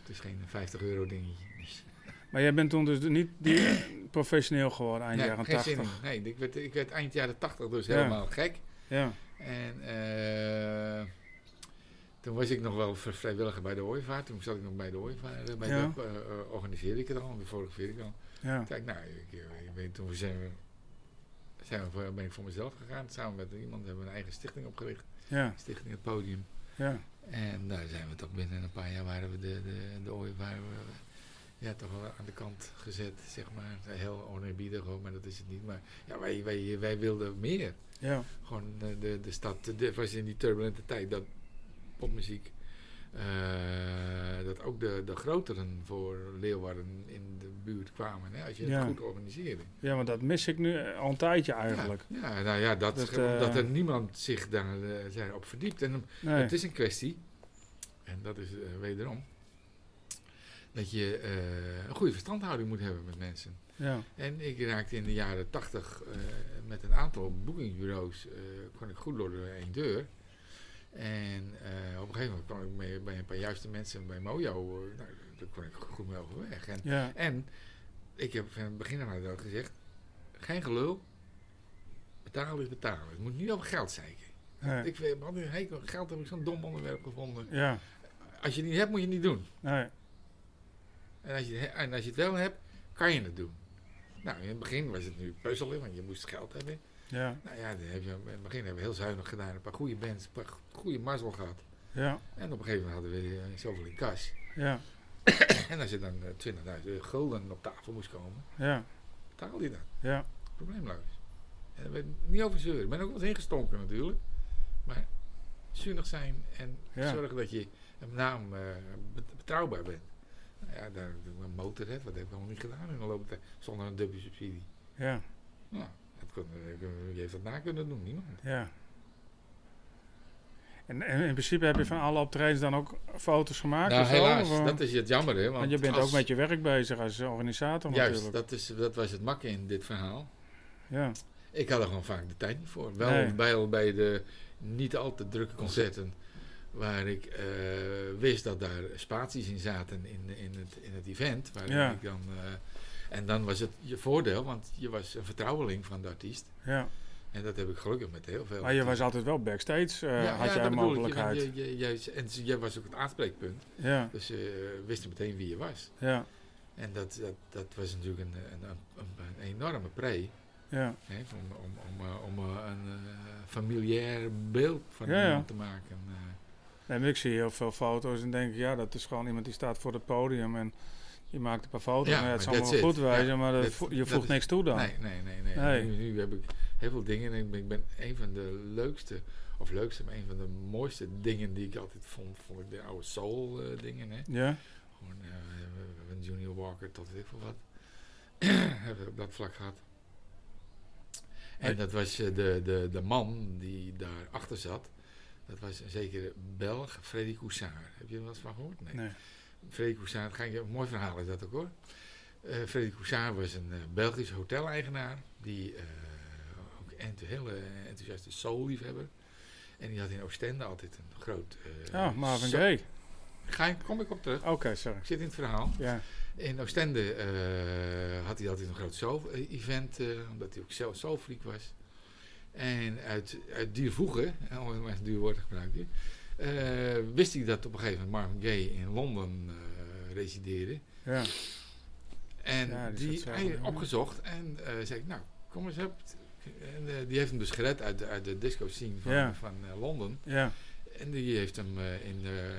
het is geen 50 euro dingetje. Dus. Maar jij bent toen dus niet die, (coughs) professioneel geworden eind Nee, jaren geen zin 80. in. Nee, ik werd, ik werd eind jaren 80 dus Ja. helemaal gek. Ja, En eh, toen was ik nog wel vri- vrijwilliger bij de ooievaart. Toen zat ik nog bij de ooievaart. eh, Bij Ja. de, eh, eh, organiseerde ik het al, en fotografeerde ik al. Ja, ik, nou, ik, ik weet, toen zijn we, zijn we voor, ben ik voor mezelf gegaan. Samen met iemand hebben we een eigen stichting opgericht. ja, Stichting Het Podium. ja, En daar zijn we toch binnen een paar jaar waren we de, de, de ooievaar eh, ja, toch wel aan de kant gezet, zeg maar. Heel oneerbiedig hoor, maar dat is het niet. Maar ja, wij, wij, wij wilden meer. ja, Gewoon de, de, de stad, het was in die turbulente tijd dat popmuziek, eh, dat ook de, de groteren voor Leeuwarden in de buurt kwamen. Hè, als je Ja. het goed organiseerde. ja, maar dat mis ik nu al een tijdje eigenlijk. Ja, ja, nou ja, dat, Dat, dat, eh, er niemand zich daar eh, zijn op verdiept. En Nee, het is een kwestie, en dat is eh, wederom, dat je eh, een goede verstandhouding moet hebben met mensen. ja, En ik raakte in de jaren tachtig eh, met een aantal boekingsbureaus, eh kon ik goed door de één deur. En eh, op een gegeven moment kwam ik mee, bij een paar juiste mensen bij Mojo, eh, nou, daar kon ik goed mee overweg. En, ja, en ik heb van het begin aan gezegd, geen gelul, betalen is betalen. Het moet niet over geld zeiken. nee, Ik vind, man, hekel, geld heb ik zo'n dom onderwerp gevonden. ja, Als je het niet hebt, moet je het niet doen. nee, En als, je, en als je het wel hebt, kan je het doen. Nou, in het begin was het nu puzzelen, want je moest geld hebben. Ja, Nou ja, heb je, in het begin hebben we heel zuinig gedaan. Een paar goede bands, een paar goede mazzel gehad. ja, En op een gegeven moment hadden we eh, zoveel in kas. ja, (clears throat) En als er dan eh, 20.000 gulden op tafel moest komen, ja, betaal je dat. ja, Probleemloos. En daar werd niet over zeuren. Ik ben ook wel eens ingestonken natuurlijk. Maar zuinig zijn en zorgen dat je met naam betrouwbaar bent. Nou ja, daar, een motorhead, wat heb ik allemaal niet gedaan in de loop tijd, zonder een dubbele subsidie. Ja. Nou, dat kon, wie heeft dat na kunnen doen? Niemand. Ja. En, en, in principe heb je van alle optredens dan ook foto's gemaakt? Nou, helaas. dat is het jammer, hè. Want, want je bent ook met je werk bezig als organisator Juist, natuurlijk. dat, is, dat was het makke in dit verhaal. Ja. Ik had er gewoon vaak de tijd niet voor. Wel bij, bij de niet al te drukke concerten waar ik uh, wist dat daar spaties in zaten in, in, het, in het event. Waar ja. ik dan, uh, en dan was het je voordeel, want je was een vertrouweling van de artiest. Ja. En dat heb ik gelukkig met heel veel. Maar je was altijd wel backstage, uh, ja, had ja, jij een mogelijkheid. Je, je, je, en jij was ook het aanspreekpunt. Ja. Dus je wist meteen wie je was. Ja. En dat, dat, dat was natuurlijk een, een, een, een enorme pre. Ja. Hè, om, om, om, om een familiair beeld van iemand te maken. Nee, maar ik zie heel veel foto's en denk, ja, dat is gewoon iemand die staat voor het podium en die maakt een paar foto's. Ja, het zal allemaal goed wijzen, ja, maar dat, je voegt niks toe dan. Nee, nee, nee. nee. Nu, nu, heb ik heel veel dingen en ik ben, ik ben een van de leukste, of leukste, maar een van de mooiste dingen die ik altijd vond, vond ik de oude soul uh, dingen. Hè. Ja. Gewoon uh, van Junior Walker tot weet ik veel wat. (clears throat) hebben we op dat vlak gehad. En dat was uh, de, de, de man die daarachter zat. Dat was een zekere Belg, Freddy Coussard. Heb je er wat van gehoord? Nee. nee. Freddy Coussard, ga je, een mooi verhaal is dat ook hoor. Uh, Freddy Coussard was een uh, Belgisch hoteleigenaar. Die uh, ook een hele enthousiaste soul-liefhebber. En die had in Oostende altijd een groot... oh, Marvin Gaye. Ga ik, kom ik op terug. Oké, sorry. Ik zit in het verhaal. Ja. In Oostende had hij altijd een groot soul-event, omdat hij ook zelf soulfreak was. En uit, uit die voegen, om een duur woord gebruiken, uh, wist ik dat op een gegeven moment Marvin Gaye in Londen uh, resideerde. Ja. En ja, die, die hij opgezocht en uh, zei ik, nou, kom eens op. En die heeft hem dus gered uit de, uit de disco scene van, ja. van Londen. Ja. En die heeft hem in de,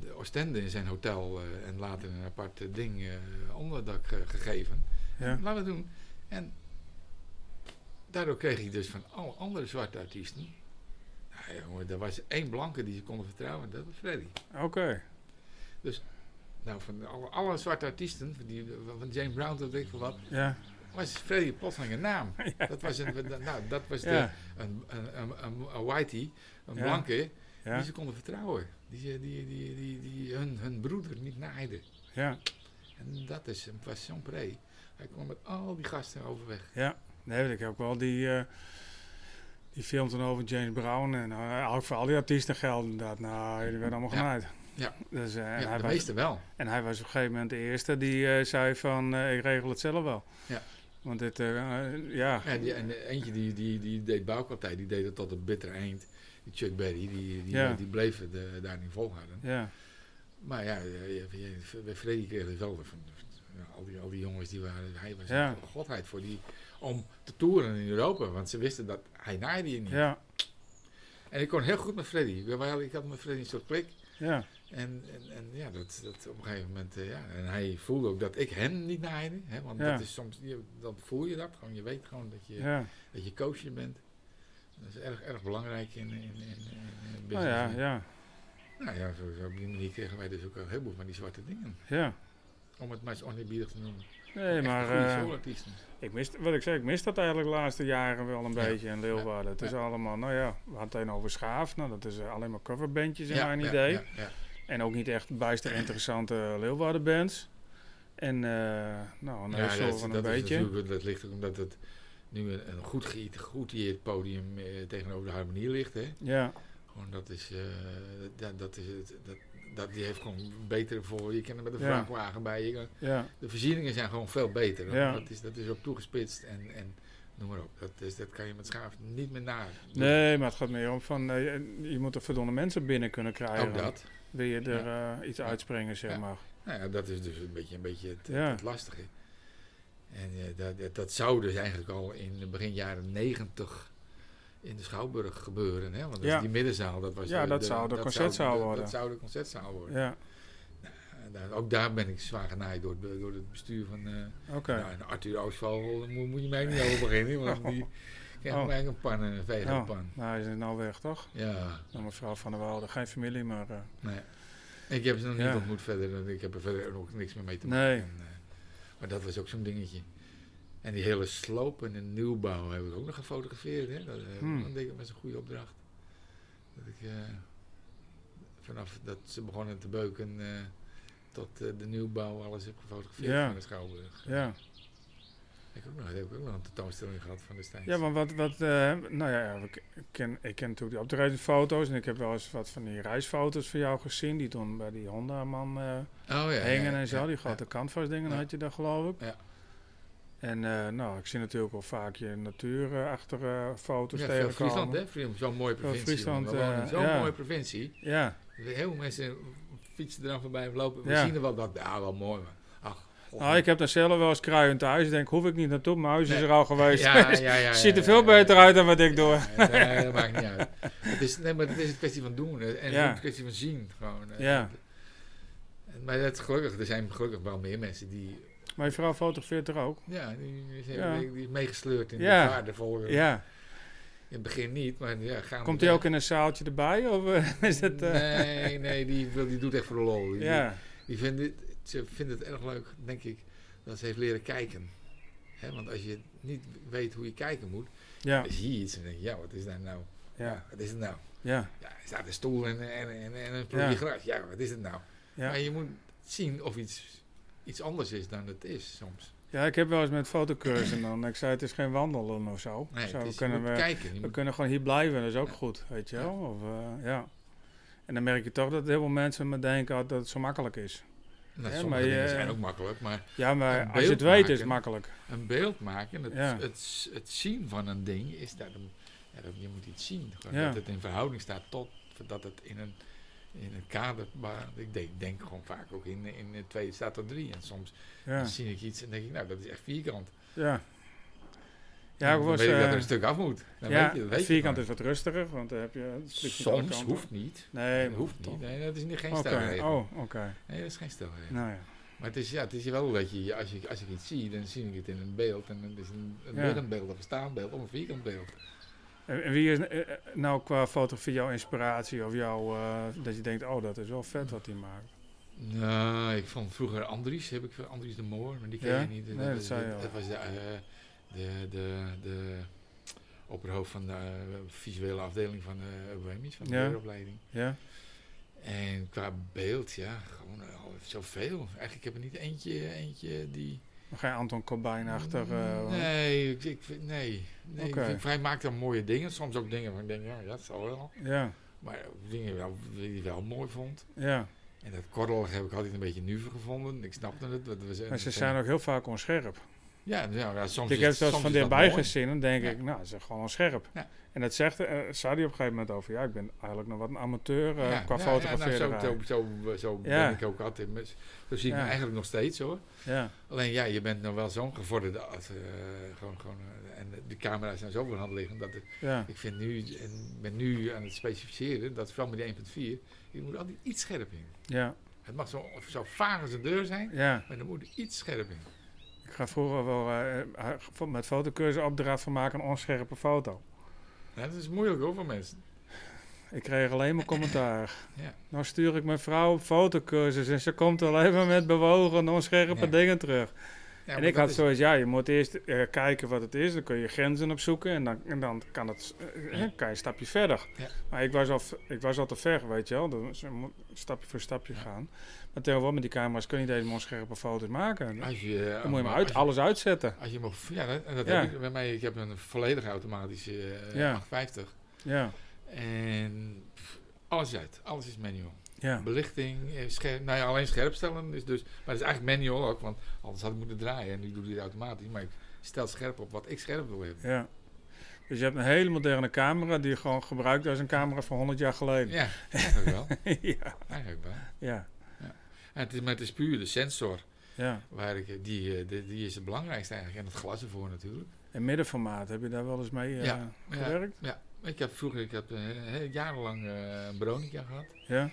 de Oostende in zijn hotel en later een apart ding onderdak gegeven. Ja. Laten we doen. En daardoor kreeg ik dus van alle andere zwarte artiesten. Jongen, er was één blanke die ze konden vertrouwen, dat was Freddy. Oké. Dus, nou, van alle, alle zwarte artiesten, van, die, van James Brown tot weet ik wat, ja. was Freddy plotseling een naam. (laughs) Ja. Dat was, een, nou, dat was de, een, een, een, een, een whitey, een blanke, Ja. die ze konden vertrouwen. Die, die, die, die, die hun, hun broeder niet naaide. Ja. En dat is, was zo'n pre. Hij kwam met al die gasten overweg. Ja. Nee, weet ik ook wel. Die, eh, die film toen over James Brown. En uh, eigenlijk voor al die artiesten gelden inderdaad. Nou, die werden allemaal genaaid. Ja. Dus, eh, en, Ja, hij de was, meeste wel. en hij was op een gegeven moment de eerste die eh, zei van... eh, ik regel het zelf wel. Ja. Want dit, eh, eh, ja. Ja, die, en eentje die, die, die deed bouwkwartij, die deed het tot het bittere eind. Die Chuck Berry, die, die, Ja. die bleef het eh, daar niet volhouden. Ja. Maar ja, Freddy kreeg het wel van, al, die, al die jongens die waren, hij was Ja. een godheid voor die, om te toeren in Europa. Want ze wisten dat hij naaide je niet. Ja. En ik kon heel goed met Freddy. Ik, had met Freddy een soort klik. Ja. En, en, en ja, dat, dat op een gegeven moment, eh, ja. En hij voelde ook dat ik hen niet naaide. Hè, want Ja. dat is soms, je, dan voel je dat gewoon. Je weet gewoon dat je, Ja. dat je koosje bent. Dat is erg, erg belangrijk in, in, in, in, in Nou ja, business. ja. Nou ja, zo, zo op die manier kregen wij dus ook een heleboel van die zwarte dingen. Ja. Om het maar oneerbiedig te noemen. Nee, maar soulartiesten. ik mis, wat ik zei, ik mis dat eigenlijk de laatste jaren wel een Ja. beetje in Leeuwarden. Het is allemaal, nou ja, we hadden het over Schaaf. Nou, dat is eh, alleen maar coverbandjes in mijn idee. Ja, ja. En ook niet echt bijster interessante Leeuwarden bands. En eh, nou, een Ja, dat, van dat een is beetje. dat ligt ook omdat het nu een, een goed geëerd podium eh, tegenover de harmonie ligt. Hè? Ja, Gewoon dat is, eh, dat, dat is het, dat, dat, die heeft gewoon betere voor. Je kan er met een Ja. vrachtwagen bij. Je kan- ja, de voorzieningen zijn gewoon veel beter. Ja. Dat, is, dat is ook toegespitst en, en noem maar op. Dat, is, dat kan je met schaaf niet meer na. nee, maar het gaat meer om van, eh, je- moet er verdomme mensen binnen kunnen krijgen. Ook dat. Wil je er eh, iets uitspringen, zeg maar. Nou ja, dat is dus een beetje, een beetje het, het lastige. En eh, dat, dat, dat zou dus eigenlijk al in de begin jaren negentig in de Schouwburg gebeuren. Hè? Want dat Ja. die middenzaal, dat was Ja, de- dat de- zou de concertzaal de- worden. Dat zou de concertzaal worden. Ja, daar- ook daar ben ik zwaar genaaid door, het- door het bestuur van... eh oké. nou, en Arthur Oostval, daar moet, moet je mij niet over beginnen. Want die, (laughs) oh. een pan, een vegapan. Oh, nou, hij is nou weg, toch? Ja. Nou, mevrouw van der Woude, geen familie, maar... Uh, nee. Ik heb ze nog niet ontmoet verder. Ik heb er verder ook niks meer mee te maken. Nee. En, uh, maar dat was ook zo'n dingetje. En die hele sloop en de nieuwbouw heb ik ook nog gefotografeerd. Hè? Dat uh, hmm. denk ik met een goede opdracht. Dat ik vanaf dat ze begonnen te beuken tot de nieuwbouw alles heb gefotografeerd ja. van de Schouwburg. Ja. Ik, ook nog, ik heb ook nog een tentoonstelling gehad van destijds. Ja, maar wat, wat nou ja, ik ken, ik ken natuurlijk die opdrachtfoto's en ik heb wel eens wat van die reisfoto's van jou gezien, die toen bij die Honda-man oh, ja, hingen en zo, die grote ja. dingen had je daar geloof ik. Ja. En uh, nou, ik zie natuurlijk wel vaak je natuurachtige foto's ja, tegenkomen. Friesland, hè? Friesland, zo'n mooie provincie. Friesland, zo'n mooie provincie. Ja. Heel veel mensen fietsen er dan voorbij lopen. We zien er wel dat, ja, wel mooi, maar nou, ik heb daar zelf wel eens kruien thuis. Ik denk, hoef ik niet naartoe. Mijn huis is er al geweest. Ja, ja, (laughs) ja, Ziet er veel beter uit dan wat ik doe. Nee, dat maakt niet uit. Het is, nee, maar het is een kwestie van doen. En een kwestie van zien. Gewoon. Ja. Maar het, gelukkig, er zijn gelukkig wel meer mensen die... Maar je vrouw fotografeert er ook? Ja, die, die, die is meegesleurd in ja. de vaardevolle... Ja. In het begin niet, maar ja, gaan Komt hij ook in een zaaltje erbij? Of (laughs) is het, uh... Nee, nee, die, die doet echt voor de lol. Die, ja. die vindt het, ze vindt het erg leuk, denk ik, dat ze heeft leren kijken. He, want als je niet weet hoe je kijken moet, ja. dan zie je iets en denk je, ja, wat is dat nou? Ja. Wat is het nou? Ja. ja er staat een stoel en, en, en, en een plukje ja. gras. Ja, wat is het nou? Ja. Maar je moet zien of iets, iets anders is dan het is soms. Ja, ik heb wel eens met fotocursen dan. Ik zei, het is geen wandelen of zo. Nee, zo is, kunnen we, kijken. we kunnen gewoon hier blijven, dat is ook goed, weet je wel. Of, uh, ja. En dan merk je toch dat heel veel mensen me denken dat het zo makkelijk is. Nou, ja, sommige dingen zijn ook makkelijk, maar... Ja, maar als je het weet is het makkelijk. Een beeld maken, het, ja. het, het, zien van een ding, is dat, een, ja, dat je moet iets zien. Gewoon Dat het in verhouding staat tot, dat het in een, in een kader... Maar ik denk, denk gewoon vaak ook in, in twee staat er drie. En soms zie ik iets en denk ik, nou, dat is echt vierkant. Ja. Ja, ik was, weet dat er een stuk af moet. Dan ja, weet je, weet vierkant is wat rustiger, want dan heb je... Soms, hoeft niet. Nee, hoeft niet. Nee, dat is niet, geen okay. stelregel. Oh, oké. Nee, dat is geen stelregel. Nou ja. Maar het is, ja, het is wel dat je, als, je, als ik iets zie, dan zie ik het in een beeld. En het is een, een ja. beeld of een staanbeeld of een vierkant beeld. En, wie is nou qua fotografie jouw inspiratie of jouw, uh, dat je denkt, oh dat is wel vet wat hij maakt? Nou, ik vond vroeger Andries, heb ik Andries de Moor, maar die ken ja? je niet. Nee, dat, dat, zei je dat, dat was de, uh, de, de, de opperhoofd van de uh, visuele afdeling van de Bohemians, van de ja. leeropleiding. Ja. En qua beeld, ja, gewoon uh, zoveel. Eigenlijk heb ik niet eentje, eentje die... Geen Anton Cobain achter? Uh, nee, ik, ik, nee. nee okay. ik, hij maakt dan mooie dingen. Soms ook dingen waar ik denk, ja, dat zal wel. Ja. Maar dingen wel, die hij wel mooi vond. Ja. En dat korrelig heb ik altijd een beetje nuver gevonden. Ik snapte het. Dat was maar ze zijn ook heel vaak onscherp. Ja, ja, ja soms Ik heb zelfs van dichtbij gezien en denk ja. ik, nou, ze is gewoon scherp. Ja. En dat zegt, uh, zei hij op een gegeven moment over, ja, ik ben eigenlijk nog wat een amateur uh, ja, qua ja, fotograferen. Ja, nou, zo, zo, zo, zo ben ik ook altijd. Zo zie ik me eigenlijk nog steeds hoor. Ja. Alleen ja, je bent nog wel zo'n gevorderde, uh, gewoon, gewoon, en de camera's zijn zo hand liggen, dat het, ik vind nu, en ben nu aan het specificeren, dat vooral met die 1.4, je moet altijd iets scherp in. Ja. Het mag zo, zo vaag als een deur zijn, maar er moet iets scherp in. Ik ga vroeger wel uh, met fotocursus opdracht van maken een onscherpe foto. Ja, dat is moeilijk hoor voor mensen. Ik kreeg alleen maar commentaar. (laughs) ja. Nou stuur ik mijn vrouw op fotocursus en ze komt alleen maar met bewogen, onscherpe ja. dingen terug. En ik had zoiets, ja, je moet eerst uh, kijken wat het is, dan kun je grenzen opzoeken en dan, en dan kan, het, uh, ja. kan je een stapje verder. Ja. Maar ik was, al, ik was al te ver, weet je wel, dus je moet stapje voor stapje gaan. Maar tegenwoordig met die camera's kun je deze onscherpe foto's maken. Als je, dan moet je maar uit, je, alles uitzetten. Als je mag, ja, dat, dat heb ik bij mij. Ik heb een volledig automatische uh, 850. Ja. En pff, alles uit, alles is manual. Ja. Belichting, scherp, nou ja, alleen scherp stellen is dus, maar dat is eigenlijk manual ook, want anders had ik moeten draaien en nu doe ik het automatisch. Maar ik stel scherp op wat ik scherp wil hebben. Ja. Dus je hebt een hele moderne camera die je gewoon gebruikt als een camera van 100 jaar geleden. Ja, eigenlijk wel. (laughs) ja. Eigenlijk wel. Ja. ja. En het is, maar het is puur de sensor. Ja. Waar ik, die, die, die is het belangrijkste eigenlijk. En het glas ervoor natuurlijk. En middenformaat, heb je daar wel eens mee uh, ja. gewerkt? Ja, ja. Ik heb vroeger, ik heb uh, jarenlang uh, een Bronica gehad. Ja.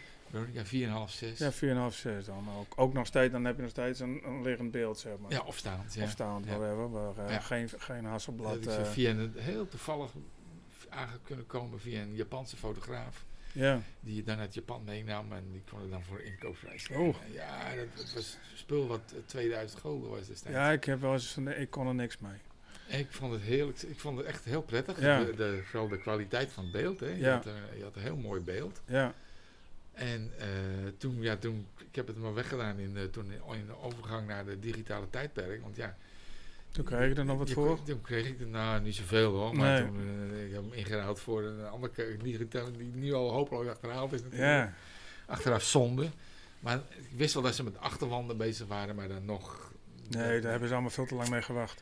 Ja, 4,5, 6. Ja, 4,5, 6 dan ook. Ook nog steeds, dan heb je nog steeds een, een liggend beeld, zeg maar. Ja, of staand. Ja. Of staand, ja. whatever. Maar, uh, Ja. geen, geen hasselblad. Dat ik eh, via een, heel toevallig aan kunnen komen via een Japanse fotograaf. ja. Die je dan uit Japan meenam en die kon het dan voor inkoopprijs. Oh. Ja, dat, dat was spul wat eh, 2000 gulden was destijds. ja, ik heb wel eens, van- ik kon er niks mee. Ik vond het heerlijk. Ik vond het echt heel prettig. Ja. De, de- vooral de kwaliteit van het beeld. Hè. Je, Ja. had, een- je had een heel mooi beeld. Ja, En eh, toen, ja, toen, ik heb het maar weggedaan in de, toen in de overgang naar de digitale tijdperk. Want ja, toen kreeg ik er nog wat je voor. Toen kreeg ik er nou niet zoveel hoor. Maar Nee. toen, eh, ik heb hem ingeruild voor een andere digitale die nu al hopeloos achterhaald is natuurlijk. Ja, Achteraf zonde. Maar ik wist wel dat ze met achterwanden bezig waren, maar dan nog... nee, daar hebben ze allemaal veel te lang mee gewacht.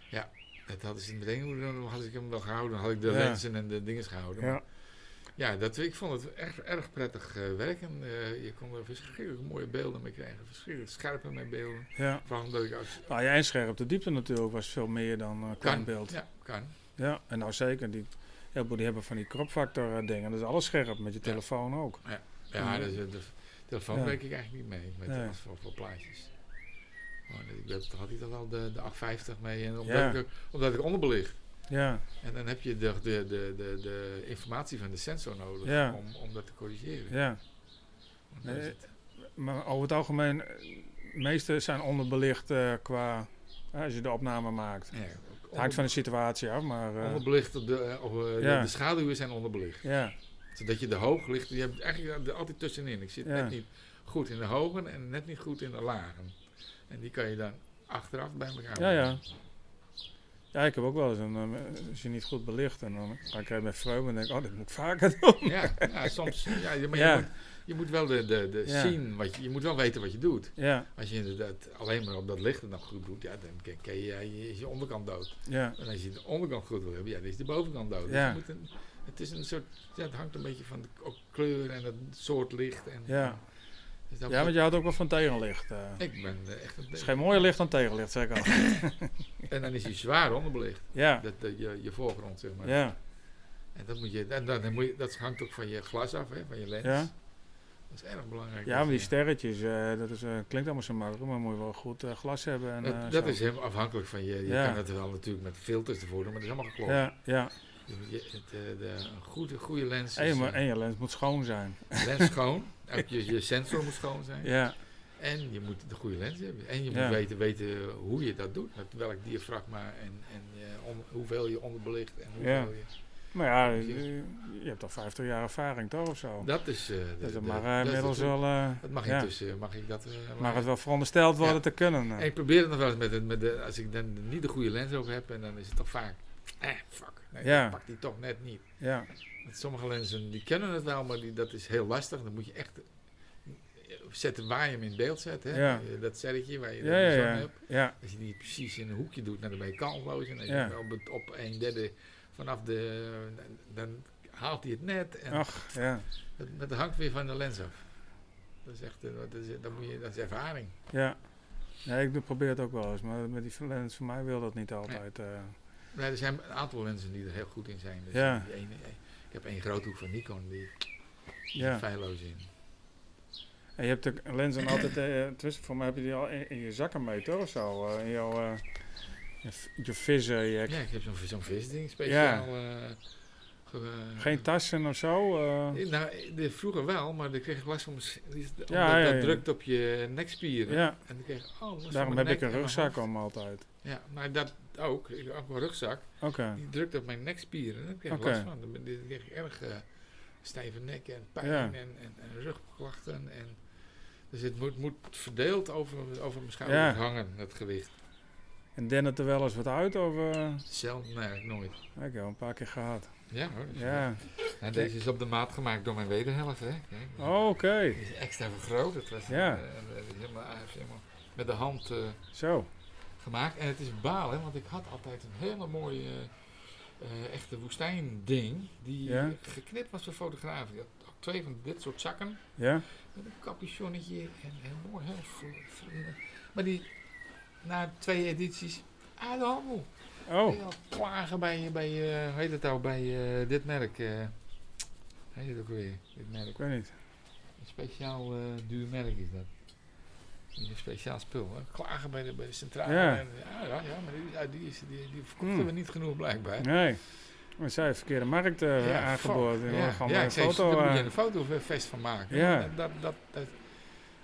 Dat hadden ze meteen, had ik hem wel gehouden. Had ik de Ja. lenzen en de dingen gehouden. Maar Ja, dat, ik vond het echt erg prettig eh, werken. Eh, je kon er verschrikkelijk mooie beelden mee krijgen. Verschrikkelijk scherpe mee beelden. ja. Vooral omdat ik als... Nou en scherp. De diepte natuurlijk was veel meer dan uh, klein beeld. Ja, kan. Ja, en nou zeker. Die, heel veel die hebben van die crop factor eh, dingen. Dat is alles scherp, met je Ja. telefoon ook. Ja, Ja. dus, de telefoon Ja. werk ik eigenlijk niet mee. Met Nee. voor, voor plaatjes. Oh, ik had hij toch wel de, de 850 mee. En omdat, ik, omdat ik onderbelicht. Ja, En dan heb je de, de, de, de, de informatie van de sensor nodig Ja. om, om dat te corrigeren. ja. Maar over het algemeen, eh, de meeste zijn onderbelicht eh, qua... eh, als je de opname maakt. Ja, Het hangt van de situatie af, maar... eh, onderbelicht, de, de- Ja. de, schaduwen zijn onderbelicht. ja, Zodat je de hoog ligt, je hebt eigenlijk er altijd tussenin. Ik zit Ja. net niet goed in de hogen en net niet goed in de lagen. En die kan je dan achteraf bij elkaar ja, ja. Ja, ik heb ook wel eens een... eh, als je niet goed belicht en dan ga ik met vreugde en denk ik, oh, dit moet ik vaker (laughs) doen. Ja, ja, soms. Ja, je- maar Ja. Je, moet, je moet wel de, de, de Ja. zien, wat je, je moet wel weten wat je doet. Ja, Als je inderdaad alleen maar op dat licht het nog goed doet, ja, dan ken, je, ja, je, is je onderkant dood. ja, En als je de onderkant goed wil hebben, ja, dan is de bovenkant dood. Dus je moet een, het is een soort, ja, het hangt een beetje van de ook kleur en het soort licht. En, Ja. Dus dat ja, want je houdt ook wel van tegenlicht. eh. ik ben eh, echt een Het is geen mooier licht dan tegenlicht, zeg ik al. (laughs) En dan is hij zwaar onderbelicht. Ja, Dat, je, je voorgrond, zeg maar. ja, En dat, moet je, en dan, dan moet je, dat hangt ook van je glas af, hè, van je lens. ja. Dat is erg belangrijk. Ja, maar die je- sterretjes, eh, dat is, eh, klinkt allemaal zo makkelijk, maar moet je wel goed glas hebben. En, dat, eh, dat is helemaal afhankelijk van je. Je Ja. kan het wel natuurlijk met filters ervoor doen, maar dat is allemaal geklopt. Ja, ja. De, een goede, goede lens En is je, eh, en je lens moet schoon zijn. lens (laughs) schoon. Ook je, je sensor moet schoon zijn. Ja, En je moet de goede lens hebben. En je Ja. moet weten, weten hoe je dat doet. Met welk diafragma en, en eh, on- hoeveel je onderbelicht. En hoeveel Ja. je, maar ja, je hebt toch 50 jaar ervaring toch of zo? dat is... de- Dus dat mag dat is inmiddels de truc. wel, eh, Dat mag ja, intussen, mag ik dat... mag maar- het wel verondersteld worden Ja. te kunnen. En ik probeer het nog wel eens met, met de, als ik dan niet de goede lens over heb, en dan is het toch vaak, eh, fuck, nee, Ja. pak die toch net niet. Ja, Want sommige lenzen die kennen het wel, maar die, dat is heel lastig. Dan moet je echt zetten waar je hem in beeld zet. Hè? Ja. Dat serretje waar je ja, de ja, hebt. ja, Als je die precies in een hoekje doet, dan ben je kansloos. En als je op, het, op een derde vanaf de, dan haalt hij het net. En ach, ja, dat, dat hangt weer van de lens af. Dat is echt, eh, dat is, dat moet je, dat is ervaring. ja. Ja, ik probeer het ook wel eens, maar met die lens van mij wil dat niet altijd. eh. Nee, er zijn een aantal lenzen die er heel goed in zijn. Dus Ja. die ene, ik heb één groothoek van Nikon, die Ja. feilloos in. En je hebt de lenzen altijd, eh, tenminste voor mij heb je die al in, in je zakken mee toch of zo? eh, in jouw, eh, je, je vissen, je, Ja, ik heb zo'n zo'n visding speciaal. eh, eh, geen tassen of zo? eh? Eh, Nou, de, vroeger wel, maar dan kreeg ik last van mijn... Omdat Ja, dat ja. drukt op je nekspieren. ja, En dan kreeg ik, oh, daarom heb ik een rugzak om altijd. Ja, maar dat ook. Ik heb ook een rugzak. Oké, Die drukt op mijn nekspieren. Daar kreeg ik last van. Dan kreeg ik erg eh, stijve nek en pijn Ja. en, en, en rugklachten. En, dus het moet, moet verdeeld over, over mijn schouder Ja. hangen, het gewicht. En den het er wel eens wat uit of... eh, Zelf, nee, nooit. ik heb wel een paar keer gehad. Ja hoor. Ja, Nou, deze is op de maat gemaakt door mijn wederhelft. Hè? Kijk, oh, oké, Die is extra vergroot. Het was Ja. eh, eh, helemaal, helemaal met de hand eh, zo. gemaakt. En het is balen, want ik had altijd een hele mooie eh, echte woestijnding. Die Ja. geknipt was voor fotografen. Ik had ook twee van dit soort zakken. Ja, Met een capuchonnetje en heel mooi. Heel maar die na twee edities uit de handel. oh, klagen bij, bij eh, hoe heet het nou, bij eh, dit merk. eh heet het ook weer, dit merk. ik weet niet. Een speciaal uh, duur merk is dat. Een speciaal spul. Hè? Klagen bij de, bij de centrale. Ja. En, ja, ja, ja, maar die, die, is, die, die verkochten Hmm. we niet genoeg blijkbaar. Nee. We zijn verkeerde markt uh, Ja. Ja, Ja, ik zei, foto. daar moet je eh, een fotofest van maken. Dat, dat, dat,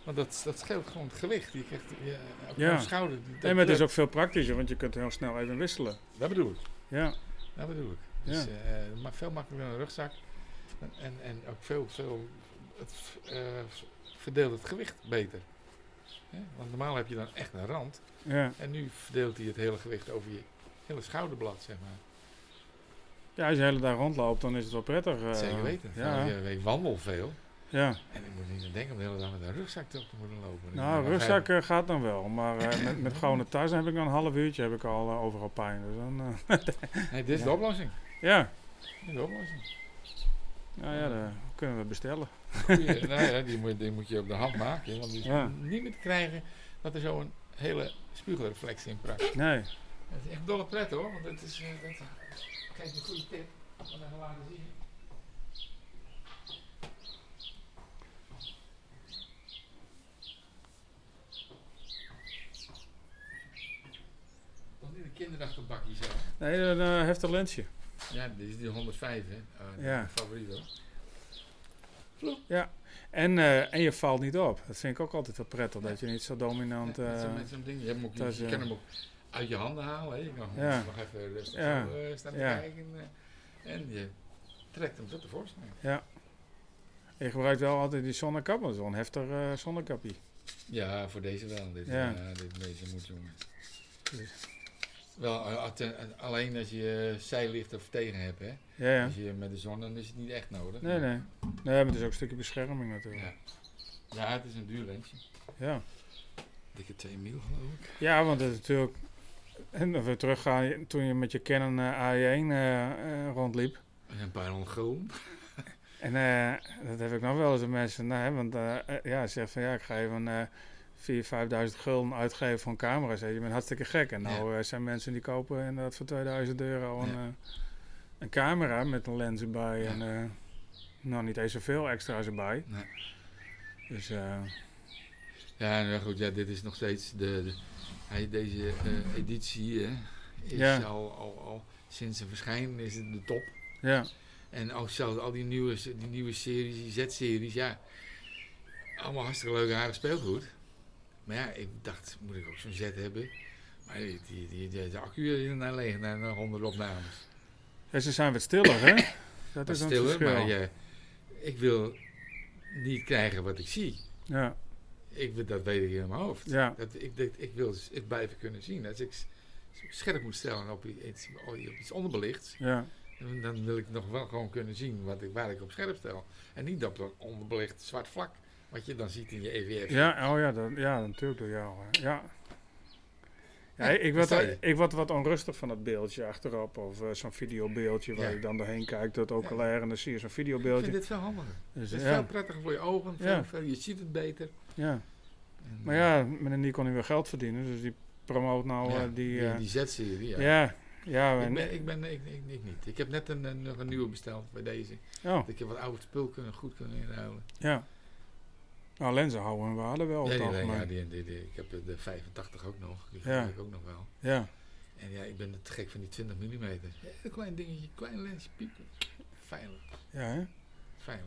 want dat, dat scheelt gewoon het gewicht. Je krijgt ja, op Ja. je schouder. Dat, nee, maar het is ook veel praktischer, want je kunt heel snel even wisselen. Dat bedoel ik. Ja, Dat bedoel ik. Ja. Dus eh, maar veel makkelijker dan een rugzak. En, en, en ook veel, veel het, eh, verdeelt het gewicht beter. Hè? Want normaal heb je dan echt een rand. ja. En nu verdeelt hij het hele gewicht over je hele schouderblad, zeg maar. ja, als je de hele dag rondloopt, dan is het wel prettig. eh, Zeker weten. Ja, Ja. Ik wandel veel. Ja. En ik moet niet aan denken om de hele dag met een rugzak op te moeten lopen. Nou, Maar rugzak eh, gaat dan wel, maar eh, met, met gewone tas heb ik dan een half uurtje heb ik al eh, overal pijn. Dus dan, (laughs) Nee, dit is de oplossing. ja, Dit is de oplossing. nou ja, dat kunnen we bestellen. Goeie, nou ja, die, moet, die moet je op de hand maken. Want die is Ja. niet meer te krijgen dat er zo'n hele spiegelreflectie in praat. Nee, Het is echt dolle pret hoor, want het is. dat, kijk, een goede tip. Wat even laten zien. Een kinderachterbakje zo. nee een eh, heftig lensje. Ja, dit is die 105 hè. Uh, Ja. Mijn favoriet hoor. En, eh, en je valt niet op. Dat vind ik ook altijd wel prettig, dat je niet zo dominant... Ja, met zo'n- met zo'n ding. Je, hebt hem ook, je, kan hem ook uit je handen halen. Hè. Je kan Ja. nog even rustig Ja. zo staan te Ja. kijken. en je trekt hem tot tevoorschijn. je gebruikt wel altijd die zonnekap, dat is wel een heftig zonnekapje. Ja, voor deze wel. Dit, Ja. ja. dit, deze moet jongen. Dus- Wel, eh, atte- alleen als je eh, zijlicht of tegen hebt. Hè. Ja, ja. Als je met de zon, dan is het niet echt nodig. Nee, nee. Nee, maar het is ook een stukje bescherming natuurlijk. Ja. ja, het is een duur lensje. Ja, Dikke 2 mil geloof ik. ja want het is natuurlijk... En als we teruggaan, toen je met je Canon eh, AE1 eh, eh, rondliep. En een paar honderd gulden. En eh, dat heb ik nog wel eens aan mensen, nou, hè, want eh, eh, ja, ze zeggen van ja, ik ga even eh 4.000, 5.000 gulden uitgeven voor een camera. Zeg, je bent hartstikke gek. En nou eh, zijn mensen die kopen inderdaad voor 2000 euro een, Ja. eh, een camera met een lens erbij. Ja. En eh, nou, niet eens zoveel extra's erbij. Nee. Dus eh, Ja, nou goed, ja, dit is nog steeds de, de hij, deze editie hè, is Ja. al, al, al sinds zijn verschijnen is het de top. ja, En ook zelfs al die nieuwe, die nieuwe series, die Z-series, ja, allemaal hartstikke leuke aardig speelgoed. Maar ja, ik dacht, moet ik ook zo'n Z hebben? Maar die, die, die, die- de accu is naar leeg, naar 100 opnames. Ja, ze zijn wat stiller, hè? (coughs) Dat is een stiller, verschil. maar ja, ik wil niet krijgen wat ik zie. Ja, Ik, dat weet ik in mijn hoofd. ja, Dat, ik, dat, ik wil het blijven kunnen zien. Als ik scherp moet stellen op iets, op iets onderbelichts, ja, dan- wil ik nog wel gewoon kunnen zien wat ik, waar ik op scherp stel. En niet op een onderbelicht zwart vlak, wat je dan ziet in je EVF. ja, oh ja, dat, ja natuurlijk door jou. hè. Ja. Ja, Ja, ik, word, ik word wat onrustig van dat beeldje achterop. Of eh, zo'n videobeeldje waar Ja. je dan doorheen kijkt, dat ook al en dan zie je zo'n ik vind videobeeldje. dit veel handiger. Dus, Het is veel prettiger voor je ogen, veel, Ja. veel- je ziet het beter. ja. En, Maar eh, ja, met een Nikon nu weer geld verdienen, dus die promoot nou eh, die... die, eh, die Z-serie, ja. ja, ja, Ik, en- ben, ik, ben, ik, ik, ik niet. Ik heb net een, nog een nieuwe besteld bij deze. oh, Dat ik heb wat oude spul kunnen, goed kunnen inruilen. ja. Nou, lenzen houden hun waarde wel Ja, die, het ja, die, die, die- ik heb de 85 ook nog. Die Ja. gebruik ik ook nog wel. Ja, En ja, ik ben te gek van die 20 mm. Heel klein dingetje, klein lensje, piepen. Veilig, ja, hè? veilig.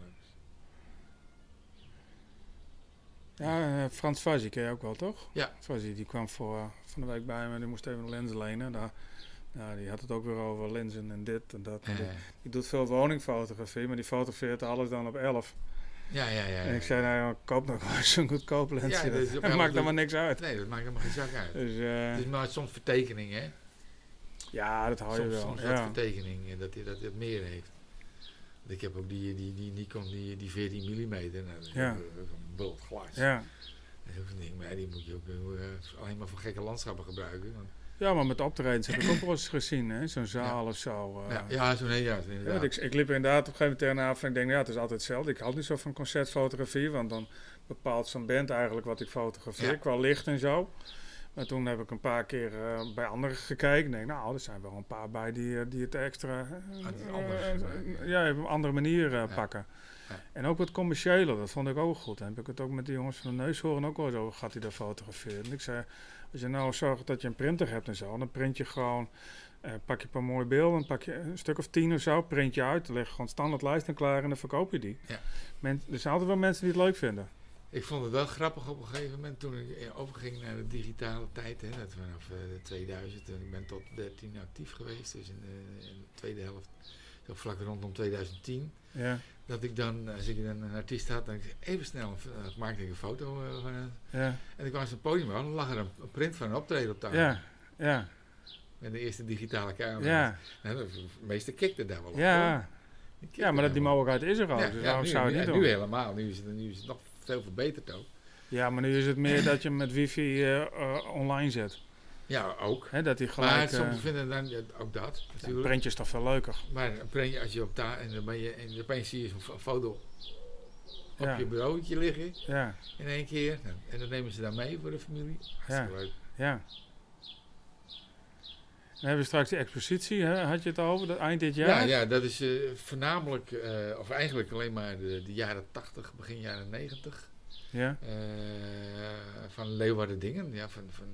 Ja, eh, Frans Fazzi ken je ook wel, toch? Ja. Fazzi, die kwam voor, eh, van de week bij me, die moest even een lens lenen. Daar, ja, die had het ook weer over lenzen en dit en dat. en dit. Die doet veel woningfotografie, maar die fotografeert alles dan op 11. Ja, ja, ja. En ik zei, nou, koop nog eens (laughs) een goedkoop lensje. Ja, dat is op dat 11 maakt doe- helemaal niks uit. Nee, dat maakt helemaal geen zak uit. Dus eh, Het is maar soms vertekening, hè? ja, dat hou je Soms, wel. soms ja. vertekening, eh, dat hij dat, het meer heeft. Want Ik heb ook die, die, die Nikon, die, die 14 mm. Nou, dat is Ja. eh, Zo'n bult glas. ja. Dat is ook zo'n ding, maar die moet je ook eh, alleen maar voor gekke landschappen gebruiken. Want, ja, maar met optredens heb ik ook wel eens gezien, hè? zo'n zaal of zo. eh. ja, ja, zo nee, ja, want ik, ik liep inderdaad op een gegeven moment tegenaf en ik denk, ja, het is altijd hetzelfde. Ik hou niet zo van concertfotografie, want dan bepaalt zo'n band eigenlijk wat ik fotografeer, qua licht en zo. Maar toen heb ik een paar keer eh, bij anderen gekeken. Ik denk, nou, er zijn wel een paar bij die, eh, die het extra... Ah, die ja, op een andere manier pakken. En ook wat commerciëler, dat vond ik ook goed. Dan heb ik het ook met de jongens van de Neushoorn ook wel eens over gaat hij daar fotograferen. En ik zei, als je nou zorgt dat je een printer hebt en zo, dan print je gewoon, eh, pak je een paar mooie beelden, pak je een stuk of tien of zo, print je uit, leg gewoon standaard lijsten klaar en dan verkoop je die. Ja. Men, er zijn altijd wel mensen die het leuk vinden. Ik vond het wel grappig op een gegeven moment toen ik eh, overging naar de digitale tijd. Hè, dat vanaf uh, 2000 en ik ben tot 13 actief geweest. Dus in de, in de tweede helft, vlak rondom 2010. Ja. Dat ik dan, als ik dan een artiest had, dan even snel uh, maakte ik een foto uh, van Ja, En ik was op het podium, dan lag er een, een print van een optreden op tafel. ja, ja, Met de eerste digitale camera. ja, En de meeste kikten daar wel op. ja. Ja, maar dat, die mogelijkheid is er al, Ja, dus ja, nu, zou het niet nu doen? helemaal. Nu is, het, nu is het nog veel verbeterd ook. Ja, maar nu is het meer (coughs) dat je met wifi eh, eh, online zet. Ja, ook. Dat hij Maar gelijk... soms eh vinden dan ja, ook dat een natuurlijk. printje is toch veel leuker. Maar een printje als je op ta en dan ben je en opeens zie je zo'n fo- foto op Ja. je bureautje liggen Ja, in één keer. Nou, En dan nemen ze daar mee voor de familie. Hartstikke leuk. ja. Dan hebben we straks die expositie, hè? had je het over, dat eind dit Ja, jaar? ja, dat is eh, voornamelijk, eh, of eigenlijk alleen maar de, de jaren 80, begin jaren 90. Ja. eh, van Leeuwarden Dingen. Ja, van, van,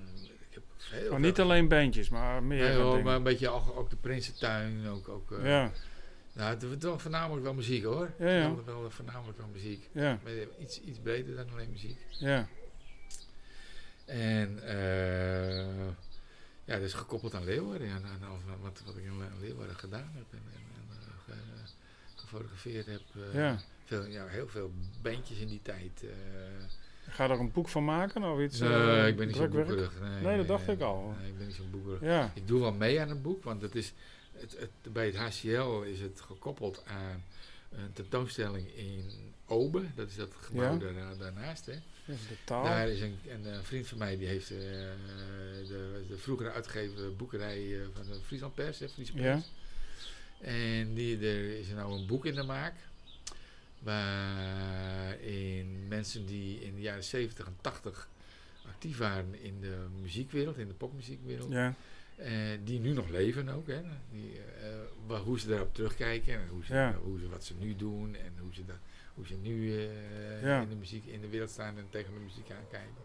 heel Maar niet alleen bandjes, maar meer Nee, hoor, maar een beetje ook, ook de Prinsentuin. Ook, ook, eh, ja, Nou, het wel voornamelijk wel muziek hoor. Ja, ja. Wel, wel voornamelijk wel muziek. ja, Maar iets, iets breder dan alleen muziek. ja, En eh ja, dat is gekoppeld aan Leeuwarden. En aan, aan wat, wat ik in Le- Leeuwarden gedaan heb. En, en, en eh, ge- gefotografeerd heb. eh, ja. veel, ja, heel veel bandjes in die tijd. Ga er een boek van maken of iets? nee, eh, ik ben niet zo drukwerk? boekerig. Nee, Nee, dat dacht ik al. Nee, ik ben niet zo boekerig. Ja, Ik doe wel mee aan een boek, want het is, het, het, bij het HCL is het gekoppeld aan een tentoonstelling in Obe. Dat is dat gebouw Ja. daar, daarnaast. Hè. ja, de taal. Daar is een, een, eh, vriend van mij die heeft eh, de, de vroegere uitgegeven boekerij van de Friesland Pers, hè, Fries Ja. Pers. En die, er is nou een boek in de maak. Waarin mensen die in de jaren 70 en 80 actief waren in de muziekwereld, in de popmuziekwereld, Ja, eh, die nu nog leven ook, hè, die, eh, waar, hoe ze daarop terugkijken en hoe ze, Ja. hoe ze, wat ze nu doen en hoe ze, dat, hoe ze nu eh, Ja. in de muziek in de wereld staan en tegen de muziek aankijken.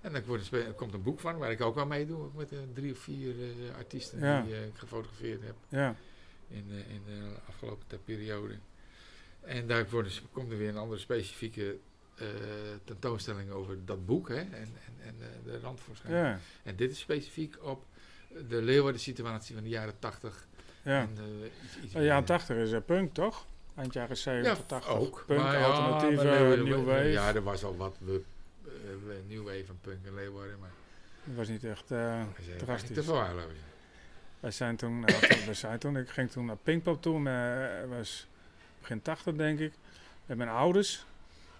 En dan wordt er komt een boek van waar ik ook wel mee doe, ook met drie of vier artiesten Ja. die ik gefotografeerd heb ja, in, in de afgelopen periode. En daar komt er weer een andere specifieke eh, tentoonstelling over dat boek hè, en, en, en eh, de randvoorschijnselen. ja, En dit is specifiek op de Leeuwarden situatie van de jaren 80. ja. En, eh, iets, iets De jaren meer- 80 is er punk, toch? Eind jaren 70, Ja, 80. ook. Punk, Maar ja, alternatieve, maar Leeuwarden- new wave. Ja, er was al wat we, new wave en punk in Leeuwarden, maar Dat was niet echt drastisch. te verwaarlozen. Wij zijn toen, (coughs) nou, wij zijn toen, ik ging toen naar Pinkpop toe, was begin 80 denk ik, met mijn ouders.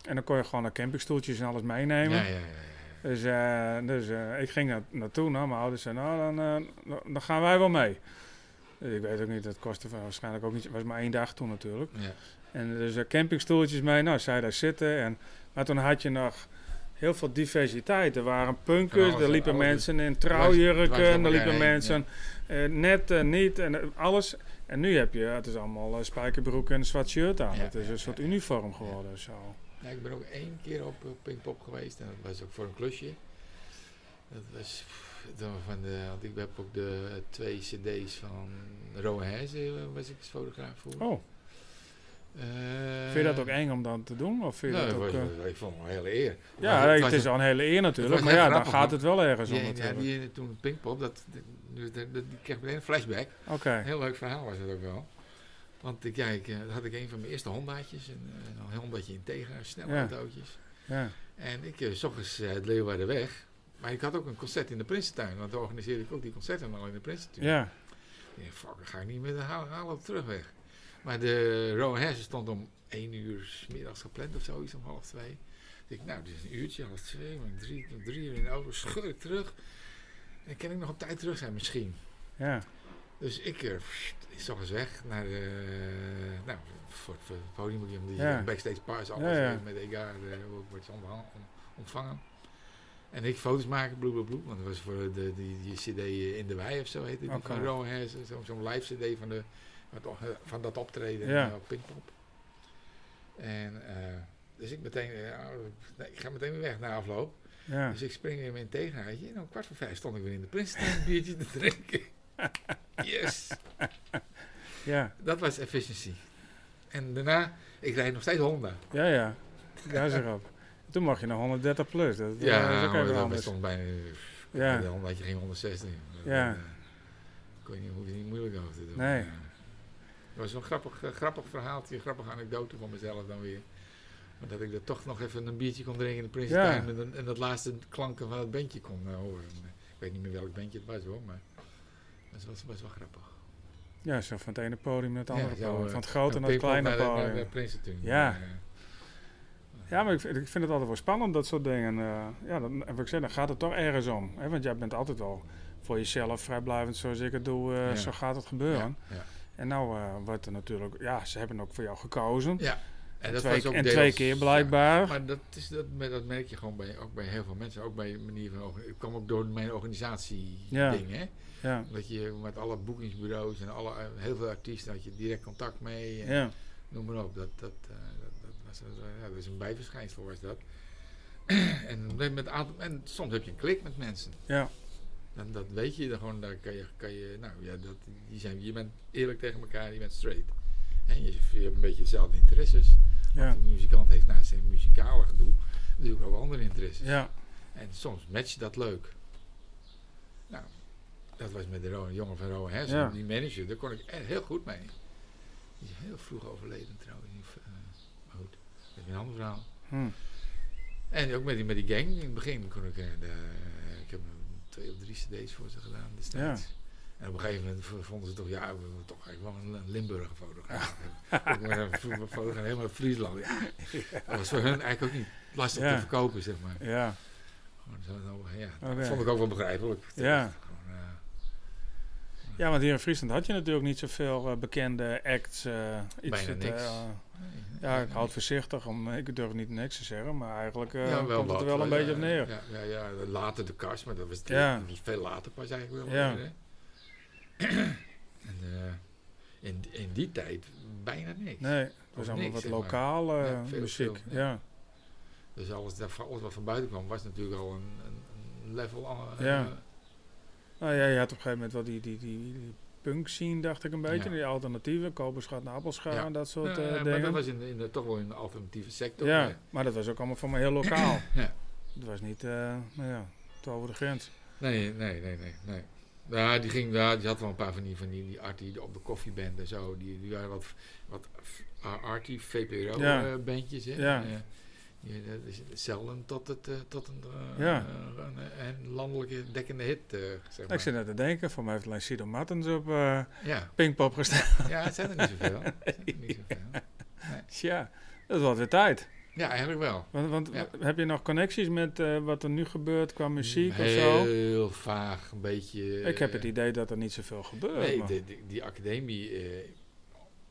En dan kon je gewoon naar campingstoeltjes en alles meenemen. Ja, ja, ja. ja. Dus, eh, dus eh, ik ging naar, naartoe, nou, mijn ouders zeiden, nou, dan, eh, dan- gaan wij wel mee. Dus ik weet ook niet, dat kostte waarschijnlijk ook niet, het was maar één dag toen natuurlijk. ja. En dus campingstoeltjes mee, nou, zij daar zitten. En, maar toen had je nog heel veel diversiteit. Er waren punkers, Van alles er liepen mensen in trouwjurken, er liepen mensen net en niet en alles. En nu heb je, het is allemaal eh, spijkerbroek en een zwart shirt aan. Ja, het is ja, een soort ja. uniform geworden. Zo. Ja, ik ben ook één keer op uh, Pinkpop geweest en dat was ook voor een klusje. Dat was dan van de, want ik heb ook de twee cd's van Rowan Heijzen, was ik als fotograaf voor. Oh, Eh, vind je dat ook eng om dan te doen? Of vind je Nou, dat ook, was, eh, ik vond het een hele eer. ja, het, is een- al een hele eer natuurlijk. Maar ja, dan gaat het wel ergens om ja, natuurlijk. die, toen Pinkpop, dat, dat, dat, dat- die kreeg meteen een flashback. Oké, Een heel leuk verhaal was het ook wel. Want ik, ja, ik, eh, had ik een van mijn eerste Hondaatjes, een, eh, een Hondaatje Integra, snelle Ja. autootjes. ja. En ik uh, zocht eens uit Leeuwarden weg. Maar ik had ook een concert in de Prinsentuin, want dan organiseerde ik ook die concerten al in de Prinsentuin. Ja, Ik dacht, fuck, dan ga ik niet de haal, haal op terugweg. Maar de Rowan Hersen stond om één uur 's middags gepland of zoiets, om half twee. Ik dacht, nou, dit is een uurtje, half twee, maar drie, drie uur in de auto, scheur ik terug. En kan ik nog op tijd terug zijn, misschien. ja, Dus ik, uh, ik zag eens weg naar de, nou, voor het, voor het podium, die Ja. backstage pass, alles Ja, eh, met EGA, uh, wordt ontvangen. En ik foto's maken, bloe, bloe, bloe, want dat was voor de, die, die cd in de wei of zo heette die, van Rowan Hersen, zo- zo'n live cd van, de, van, dat optreden Ja. eh, op Pinkpop. En dus ik meteen, nee, ik ga meteen weer weg na afloop. Ja. Dus ik spring weer in mijn tegenhuidje. En om kwart voor vijf stond ik weer in de Princeton een biertje te drinken. (laughs) yes! Ja. Dat was efficiency. En daarna, ik rijd nog steeds Honda. Ja, ja. Daar is erop. Toen mag je naar 130 plus. Dat, ja, dat is ook even dat anders. stond bijna... Ja. De Honda had je geen 160. Ja. Dat, uh, kon je hoef je niet moeilijk over te doen. Nee. Het was een grappig, uh, grappig verhaaltje, een grappige anekdote van mezelf dan weer. Maar dat ik er toch nog even een biertje kon drinken in de Prinsentuin en, en, dat laatste klanken van het bandje kon uh, horen. Ik weet niet meer welk bandje het was hoor, maar dat was, was wel grappig. Ja, zo van het ene podium naar het andere ja, podium. Van het grote naar het kleine naar podium. Naar de, ja. Ja, maar ik vind, ik vind, het altijd wel spannend, dat soort dingen. Uh, ja, dan, en wat ik zeg, dan gaat het toch ergens om. Hè? Want jij bent altijd wel voor jezelf vrijblijvend zoals ik het doe. Uh, Zo gaat het gebeuren. Ja, en nou uh, wordt er natuurlijk... Ja, ze hebben ook voor jou gekozen. Ja. En, dat twee, was ook en twee keer blijkbaar. maar dat, is, dat, dat merk je gewoon bij, ook bij heel veel mensen. Ook bij manier van... Het kwam ook door mijn organisatie dingen. Ja. Dat je met alle boekingsbureaus en alle, heel veel artiesten had je direct contact mee. En ja. Noem maar op. Dat, dat, uh, dat, dat, was, ja, dat is een bijverschijnsel was dat. (clears throat) en, met aantal, en soms heb je een klik met mensen. Ja. Dan, dat weet je dan gewoon, daar kan je, kan je nou ja, dat, die zijn, je bent eerlijk tegen elkaar, je bent straight. En je, je hebt een beetje dezelfde interesses. Ja. Want een muzikant heeft naast zijn muzikale gedoe natuurlijk ook andere interesses. Ja. En soms match je dat leuk. Nou, dat was met de jongen van Rowan Hess, ja. die manager, daar kon ik heel goed mee. Die is heel vroeg overleden trouwens. Uh, maar goed, dat is een ander verhaal. Hm. En ook met die, met die gang, in het begin kon ik, uh, de, ik heb twee of drie cd's voor ze gedaan destijds. Ja. En op een gegeven moment vonden ze toch, ja, we moeten toch eigenlijk wel een Limburger fotograaf hebben. we fotograaf helemaal Friesland. Ja. Dat was voor hun eigenlijk ook niet lastig te verkopen, zeg maar. Ja. Zo, ja. Dat vond ik ook wel begrijpelijk. Ja. Ja, want hier in Friesland had je natuurlijk niet zoveel uh, bekende acts. Uh, iets Bijna niks. Uh, ja, ik houd voorzichtig om, ik durf niet niks te zeggen, maar eigenlijk ja, komt het er wel een beetje op neer. Ja, ja, ja, later de kast, maar dat was, veel later pas eigenlijk wel. Ja. Weer, en in, in die tijd bijna niks. Nee, het was allemaal wat lokale ja, muziek. ja. Dus alles, alles wat van buiten kwam was natuurlijk al een, een level. ja. Nou ja, je had op een gegeven moment wel die, die, die, die punk scene, dacht ik een beetje. Die alternatieve, Koperschaat, Napelschaat en dat soort uh, dingen. Maar dat was in, in de, toch wel in de alternatieve sector. Ja, maar dat was ook allemaal voor mij heel lokaal. (coughs) ja. Het was niet, uh, nou ja, tot over de grens. Nee, nee, nee, nee. nee. Ja, die, ging, ja, die had wel een paar van die, van die, die artie op de koffieband en zo. Die, die waren wat, wat artie, VPRO-bandjes. Ja. Uh, ja. Ja, dat is zelden tot, het, uh, tot een, uh, ja. een, landelijke dekkende hit. Zeg maar. Ik zit net te denken, voor mij heeft alleen Sido Martens op ja. Pinkpop gestaan. Ja, het zijn er niet zoveel. Er niet (laughs) zoveel. Nee. Ja, dat is wel weer tijd. Ja, eigenlijk wel. Want, want ja. heb je nog connecties met uh, wat er nu gebeurt qua muziek Heel of zo? Heel vaag, een beetje. Ik heb het idee dat er niet zoveel gebeurt. Nee, de, de, die academie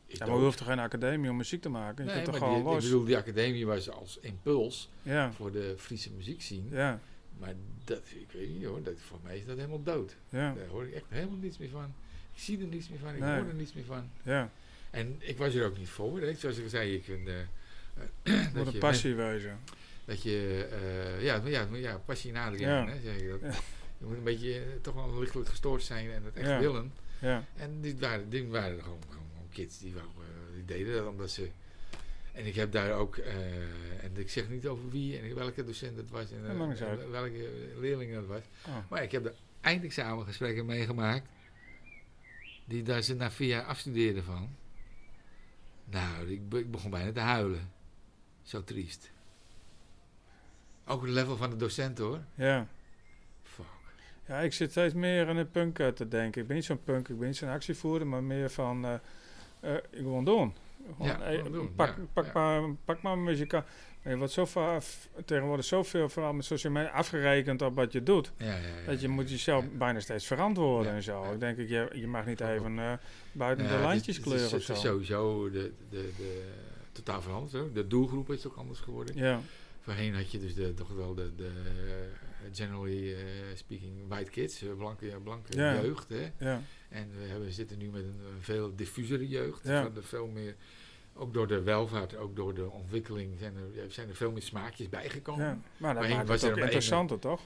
ja, maar je hoeft toch geen academie om muziek te maken? Je nee, toch gewoon die, los? Ik bedoel, die academie was als impuls ja. voor de Friese zien. Ja. Maar dat, ik weet niet hoor, dat, voor mij is dat helemaal dood. Ja. Daar hoor ik echt helemaal niets meer van. Ik zie er niets meer van, ik hoor er niets meer van. Ja. En ik was er ook niet voor. Hè. Zoals ik zei, ik vind... Moet een passie wezen. Dat je, uh, ja, ja, ja, passie naderen, ja. hè, zeg je dat. Ja. Je moet een beetje uh, toch wel lichtelijk gestoord zijn en het echt willen. Ja. En die waren, die waren gewoon, gewoon kids die, wou, uh, die deden dat omdat ze. En ik heb daar ook, uh, en ik zeg niet over wie en welke docent het was en, uh, welke leerling dat was. Oh. Maar ik heb de eindexamengesprekken meegemaakt, die daar ze na vier jaar afstudeerden van. Nou, ik, ik begon bijna te huilen. Zo triest. Ook het level van de docent hoor. Ja. Fuck. Ja, ik zit steeds meer aan de punk te denken. Ik ben niet zo'n punk, ik ben niet zo'n actievoerder, maar meer van uh, gewoon doen. Gewoon, ja, doen. Pak, pak, Maar, pak maar muzikaal. Je wordt zo vaak, tegenwoordig zoveel, vooral met social media, afgerekend op wat je doet. Ja, ja, dat je moet jezelf bijna steeds verantwoorden en zo. Ik denk, ik, je, je mag niet even uh, buiten de lijntjes kleuren of zo. Het is sowieso de, de, de, totaal veranderd. De doelgroep is ook anders geworden. Ja. Voorheen had je dus de, toch wel de, de generally uh, speaking white kids, blanke, blanke jeugd. Hè? Ja. En we hebben, zitten nu met een, veel diffusere jeugd. Ja. Van de veel meer ook door de welvaart, ook door de ontwikkeling, zijn er, zijn er veel meer smaakjes bijgekomen. Ja, maar dat Voorheen maakt was het er ook interessanter, toch?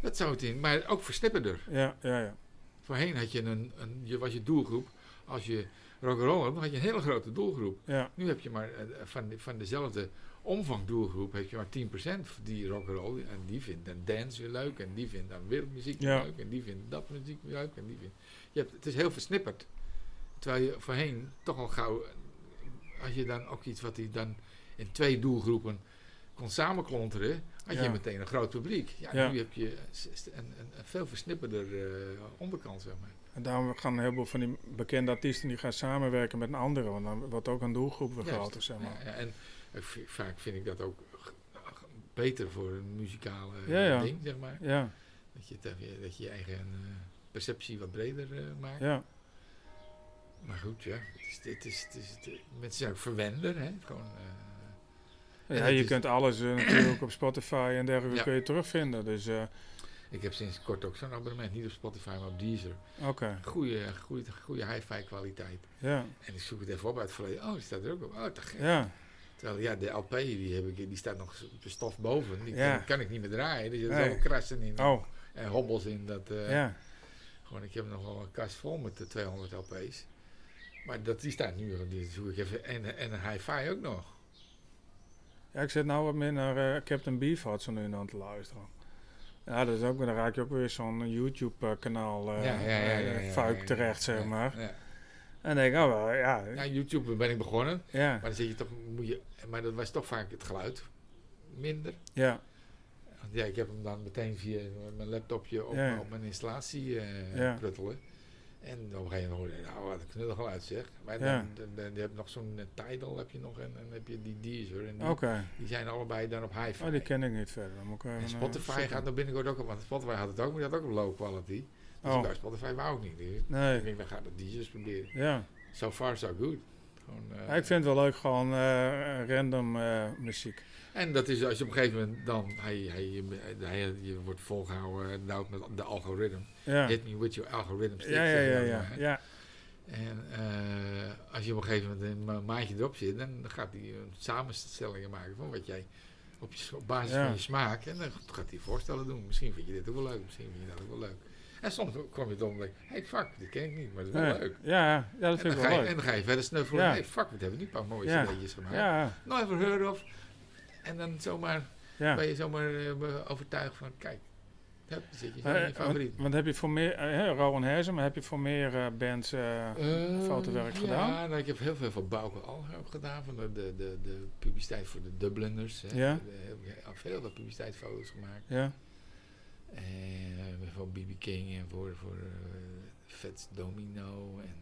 Dat zou het in, maar ook versnipperder. Ja, ja, ja. Voorheen had je een, een je was je doelgroep, als je rock'n'roll had, dan had je een hele grote doelgroep. ja. Nu heb je maar eh, van, van dezelfde omvang doelgroep heb je maar 10% die rock'n'roll. En die vindt dan dance weer leuk. En die vindt dan wereldmuziek weer Ja. leuk. En die vindt dat muziek weer leuk. En die vindt, je hebt, het is heel versnipperd. Terwijl je voorheen toch al gauw... Als je dan ook iets wat hij dan in twee doelgroepen kon samenklonteren... had Ja. je meteen een groot publiek. Ja, nu heb je een, een veel versnipperder eh, onderkant, zeg maar. En daarom gaan een heleboel van die bekende artiesten die gaan samenwerken met een andere, want dan wordt ook een doelgroep weer Juist. groter, zeg maar. Ja, ja, en vaak vind ik dat ook beter voor een muzikale Ja, ding, zeg maar. Ja, Dat je, dat je je eigen eh, perceptie wat breder eh, maakt. ja, Maar goed, ja. Het is, het is, het is, het- mensen zijn ook verwender, hè. Gewoon, eh, ja. je kunt alles natuurlijk op Spotify en dergelijke kun je terugvinden. Dus ik heb sinds kort ook zo'n abonnement. Niet op Spotify, maar op Deezer. oké, Goede, goede, goede hi-fi kwaliteit. ja, En ik zoek het even op uit het verleden. Oh, die staat er ook op. Oh, te gek. ja, Terwijl, ja, de LP, die, heb ik, die staat nog stof boven. Die Ja. kan, kan ik niet meer draaien. Er zitten Nee. zoveel krassen in. oh, En hobbels in. Dat, eh, ja, Gewoon, ik heb nog wel een kast vol met de 200 LP's. Maar dat, die staat nu, die zoek ik even. En, en een hi-fi ook nog. ja. Ik zit nou wat meer naar eh, Captain Beefheart zo nu en dan te luisteren. Ja, dat is ook, dan raak je ook weer zo'n YouTube-kanaal uh, fuik terecht, zeg maar. Ja. En denk ik, oh wel, ja, Ja, YouTube ben ik begonnen. Maar dan zit je toch, moet je, maar dat was toch vaak het geluid minder. ja, Want ja, ik heb hem dan meteen via mijn laptopje op, op mijn installatie Ja. pruttelen. En op een gegeven moment hoorde nou wat een knullig geluid zeg. Maar dan, Ja. dan, dan, je hebt nog zo'n eh, Tidal heb je nog en dan heb je die Deezer. En die, die zijn allebei dan op hi-fi. Oh, die ken ik niet verder. Dan moet ik even, En eh, Spotify gaat er binnenkort ook op, want Spotify had het ook, maar die had ook een low quality. Dus Oh. Spotify wou ik niet. Dus Ik Nee, denk, dan ga ik de Deezers proberen. ja. So far, so good. Gewoon, eh, Ja, ik vind het wel leuk, gewoon eh, random eh, muziek. En dat is als je op een gegeven moment dan, hij, hij, hij, je wordt volgehouden nou, met de algoritme. Ja, Hit me with your algorithm stick. ja, ja, ja. ja. En eh, als je op een gegeven moment een ma- maandje erop zit, dan gaat hij samenstellingen maken van wat jij op, je, op basis Ja. van je smaak. En dan gaat hij voorstellen doen. Misschien vind je dit ook wel leuk, misschien vind je dat ook wel leuk. En soms kom je dan en denk hey fuck, dit ken ik niet, maar dat is wel Nee. leuk. Ja, ja, dat vind ik wel je, en leuk. dan ga je verder snuffelen. Ja. hey fuck, wat hebben we die paar mooie Ja. gemaakt. Ja, Nooit even heard of. En dan zomaar ja. ben je zomaar eh, overtuigd van, kijk, dan zit je in Eh, je want, favoriet. want heb je voor meer, eh Rowan Herzen, maar heb je voor meer eh, bands eh, fotowerk ja, gedaan? nou, ik heb heel veel van Bouke Alger gedaan, van de, de, de, de publiciteit voor de Dubliners. Hè. Ja. Heb ik veel publiciteitsfoto's gemaakt. Ja, En voor BB King en voor, voor eh, Fats Domino. En,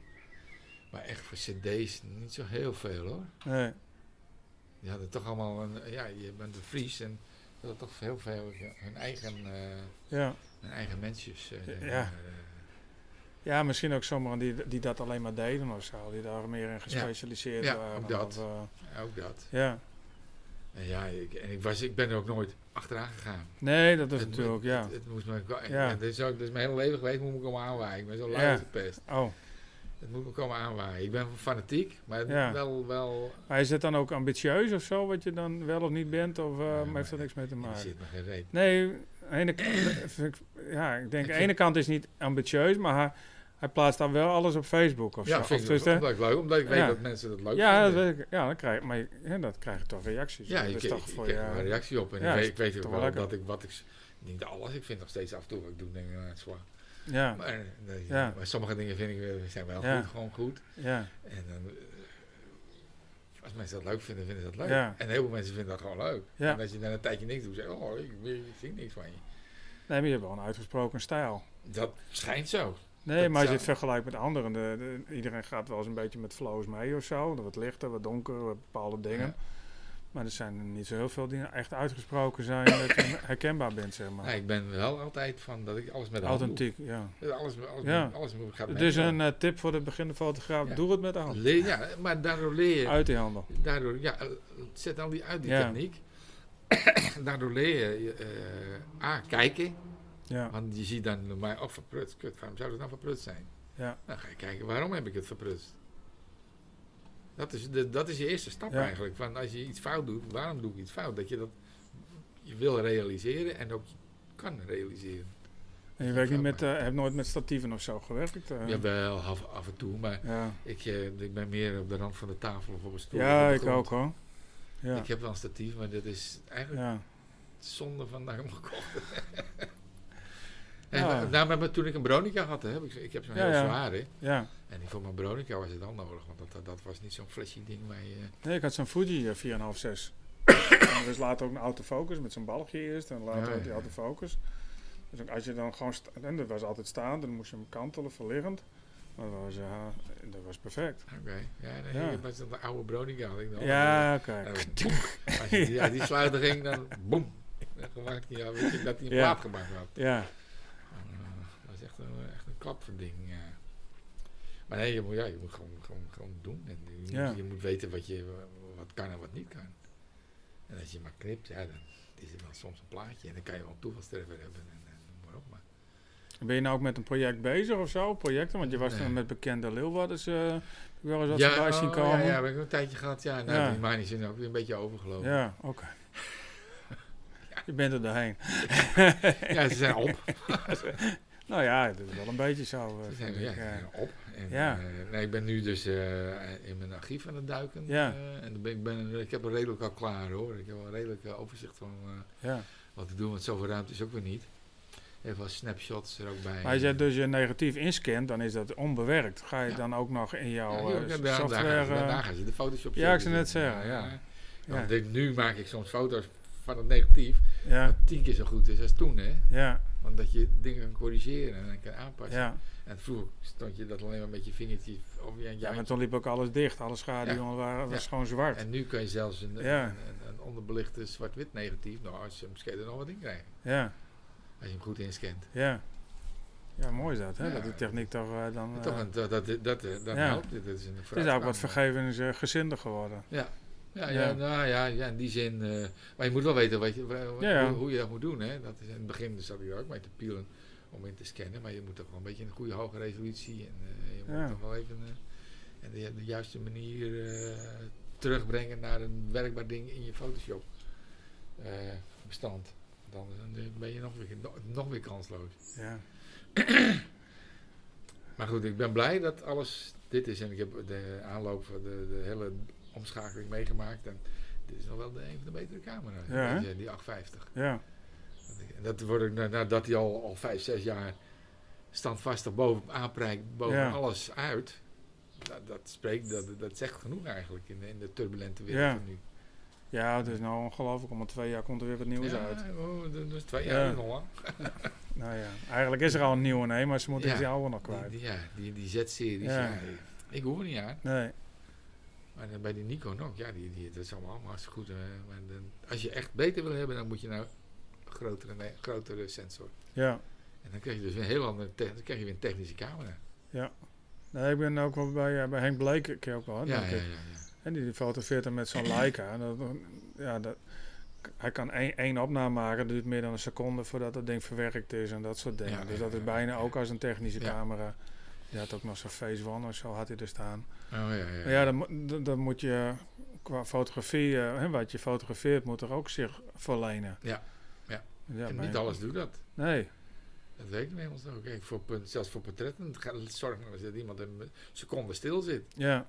maar echt voor cd's niet zo heel veel hoor. nee. Die hadden toch allemaal, een, ja, je bent een Fries en hadden toch heel veel hun eigen, eh, Ja. hun eigen mensjes. eh, Ja. eh. ja, misschien ook sommigen die, die dat alleen maar deden of zo. Die daar meer in gespecialiseerd Ja, waren. ook dat. Of, Ook dat. ja. En ja, ik, en ik, was, ik ben er ook nooit achteraan gegaan. Nee, dat is Het natuurlijk, ja. Het, het moest me, Ja. en dit is ook, is mijn hele leven geweest, moet me komen aanwaaien. Ik ben zo lui Ja. als de pest. Oh, Het moet me komen aanwaaien. Ik ben fanatiek, maar Ja. wel, wel... maar is het dan ook ambitieus of zo, wat je dan wel of niet bent? Of eh, Ja, maar heeft dat niks mee te Er maken? zit me geen reet. Nee, ene ik- ja, ik denk Ik aan de ene kant is niet ambitieus, maar hij, hij plaatst dan wel alles op Facebook of Ja, zo. vind Of ik dus, ik leuk, omdat ik weet Ja. dat mensen dat leuk ja, dat vinden. weet ik. Ja, dan krijg, maar je- ja, dat krijg je toch reacties. Ja, dat ik, is ik, toch ik krijg er een reactie op. En Ja, ik weet, ik weet ook wel lekker. dat ik wat ik... Niet alles, ik vind nog steeds af en toe wat ik doe, denk ik, nou, zwaar. Ja, Maar, Ja. maar sommige dingen vind ik zijn wel goed, gewoon goed. ja, En dan, eh, als mensen dat leuk vinden, vinden ze dat leuk. En heel veel mensen vinden dat gewoon leuk. Ja. En als je dan een tijdje niks doet, zeg je, oh, ik, ik zie niks van je. nee, maar je hebt wel een uitgesproken stijl. Dat schijnt zo. Nee, Dat maar als je het vergelijkt met anderen, de, de- iedereen gaat wel eens een beetje met flows mee of zo. Wat lichter, wat donker, wat bepaalde dingen. Ja. Maar er zijn niet zo heel veel die echt uitgesproken zijn dat je herkenbaar bent, zeg maar. Nee, ik ben wel altijd van dat ik alles met de hand Authentiek, ja. doe. Alles, alles, Ja. alles moet gaat Het is een eh, tip voor de beginnende fotograaf, Ja. doe het met de hand. Ja, maar daardoor leer je... Uit die handel. Daardoor, ja, eh, zet al die uit, die Ja. techniek. (coughs) daardoor leer je eh A, kijken. Ja, Want je ziet dan maar, oh verprutst, kut, waarom zou dat nou verprutst zijn? ja, Dan ga je kijken, waarom heb ik het verprutst? Dat is, de, dat is je eerste stap eigenlijk. Van als je iets fout doet, waarom doe ik iets fout? Dat je dat je wil realiseren en ook kan realiseren. En je werkt niet met, uh, heb nooit met statieven of zo gewerkt? Uh. Ja, wel af, af, en toe, maar ja. ik, uh, ik ben meer op de rand van de tafel of op een stoel. Ja, ik ook hoor. Ja. Ik heb wel een statief, maar dat is eigenlijk ja. zonde van hem gekocht. (laughs) en ja. nou, maar toen ik een Bronica had, hè, ik, ik heb zo'n heel zwaar, hè. Ja. En voor mijn Bronica was het dan nodig, want dat, dat, dat was niet zo'n flashy ding waar je... Nee, ik had zo'n Fuji 4,5, 6. er is later ook een autofocus met zo'n balkje eerst en later ook die autofocus. Dus als je dan gewoon, en dat was altijd staan, dan moest je hem kantelen, verliggend. Maar dat was, ja, dat was perfect. Oké, okay. ja, nee, ja. was dat de oude Bronica had ik nog. Ja, oké. Als je die, ja, die sluiter ging, dan boem. Gemaakt, ja, weet je dat hij een plaat gemaakt had. Ja. Uh, dat is echt klapverding. Ja. Maar nee, je moet, ja, je moet gewoon, gewoon, gewoon doen. En je, ja. moet, je moet weten wat, je, wat kan en wat niet kan. En als je maar knipt, ja, dan is het wel soms een plaatje. En dan kan je wel een toevalstreffer hebben. En, ben je nou ook met een project bezig of zo? Projecten? Want je was nee. dan met bekende Leeuwarders uh, wel eens wat ja, voorbij zien oh, komen. Ja, ja, heb ik een tijdje gehad. Ja, nou, ja. die mijnen zijn ook weer een beetje overgelopen. Ja, oké. Okay. (laughs) ja. Je bent er doorheen. ja, ze zijn op. (laughs) nou ja, het is wel een beetje zo. Ze zijn, ja, op. En, ja. Uh, nee, ik ben nu dus uh, in mijn archief aan het duiken. Ja. en ben, ik, ben, ik heb er redelijk al klaar hoor. Ik heb wel een redelijk overzicht van ja. wat te doen. Want zoveel ruimte is ook weer niet. Even wat snapshots er ook bij. Maar als je dus je negatief inscant, dan is dat onbewerkt. Ga je ja. dan ook nog in jouw ja, ja, software... Daar, daar, gaan ze de Photoshop Ja, ik zou net zeggen, ja. Want nu maak ik soms foto's van het negatief, ja. tien keer zo goed is als toen, hè. Ja. Want dat je dingen kan corrigeren en kan aanpassen. Ja. En vroeger stond je dat alleen maar met je vingertje... Of je ja, maar toen liep ook alles dicht. Alle schaduwen waren, was gewoon zwart. En nu kan je zelfs een, een, een, een onderbelichte zwart-wit negatief... Nou, als je misschien er nog wat in krijgt. Ja. Als je hem goed inscant. Ja. Ja, mooi is dat, hè? Ja, dat die techniek toch uh, dan... Uh, toch een, dat, dat, dat, ja. helpt. Dat is een het is ook wat vergevingsgezinder geworden. Ja. Ja, ja, ja. Nou, ja, ja, in die zin... Uh, maar je moet wel weten wat je, wat, ja, hoe, hoe, je dat moet doen, hè? Dat is, in het begin zat ik ook mee te pielen om in te scannen. Maar je moet toch wel een beetje een goede hoge resolutie. En je moet toch wel even... en de, de, juiste manier terugbrengen naar een werkbaar ding in je Photoshop bestand. Dan ben je nog weer, nog weer kansloos. Ja. maar goed, ik ben blij dat alles dit is. En ik heb de aanloop, de, de hele omschakeling meegemaakt. En dit is nog wel de, een van de betere camera's. Ja, die, die 850. Ja. En dat wordt ik nadat hij al, al 5, 6 jaar standvastig boven aanprijkt, boven ja. alles uit. Dat, dat, spreekt, dat, dat zegt genoeg eigenlijk in, in de turbulente wereld ja. van nu. Ja, het is nou ongelooflijk. Om twee jaar komt er weer wat nieuws ja, uit. Oh, dus twee jaar ja. nog lang. (laughs) nou ja, eigenlijk is er al een nieuwe, nee, maar ze moeten die oude nog kwijt. Die, ja, die, die Z-series. Ik hoef er niet aan. Nee. Maar dan bij die Nikon ook, ja, die, die, dat is allemaal hartstikke goed. Uh, maar dan, als je echt beter wil hebben, dan moet je nou een grotere, nee, grotere sensor. Ja. En dan krijg je dus een heel andere, dan krijg je weer een technische camera. Ja. Nee, ik ben ook wel bij, uh, bij Henk Bleek, ik ook wel. Ja, ja, ja, ja. En die fotografeert hem met zo'n (clears throat) Leica. Dat, ja, dat, hij kan één, één opname maken, dat duurt meer dan een seconde voordat het ding verwerkt is en dat soort dingen. Ja, dus dat is bijna ook als een technische camera. Die had ook nog zo'n Phase One of zo had hij er staan. Oh, ja, ja, maar ja, dan, dan moet je qua fotografie, uh, hè, wat je fotografeert, moet er ook zich verlenen. Ja, ja. ja en niet alles doet dat. Nee. Dat weet ik inmiddels ook. Kijk, voor, zelfs voor portretten, zorg eens dat iemand een seconde stil zit. Ja.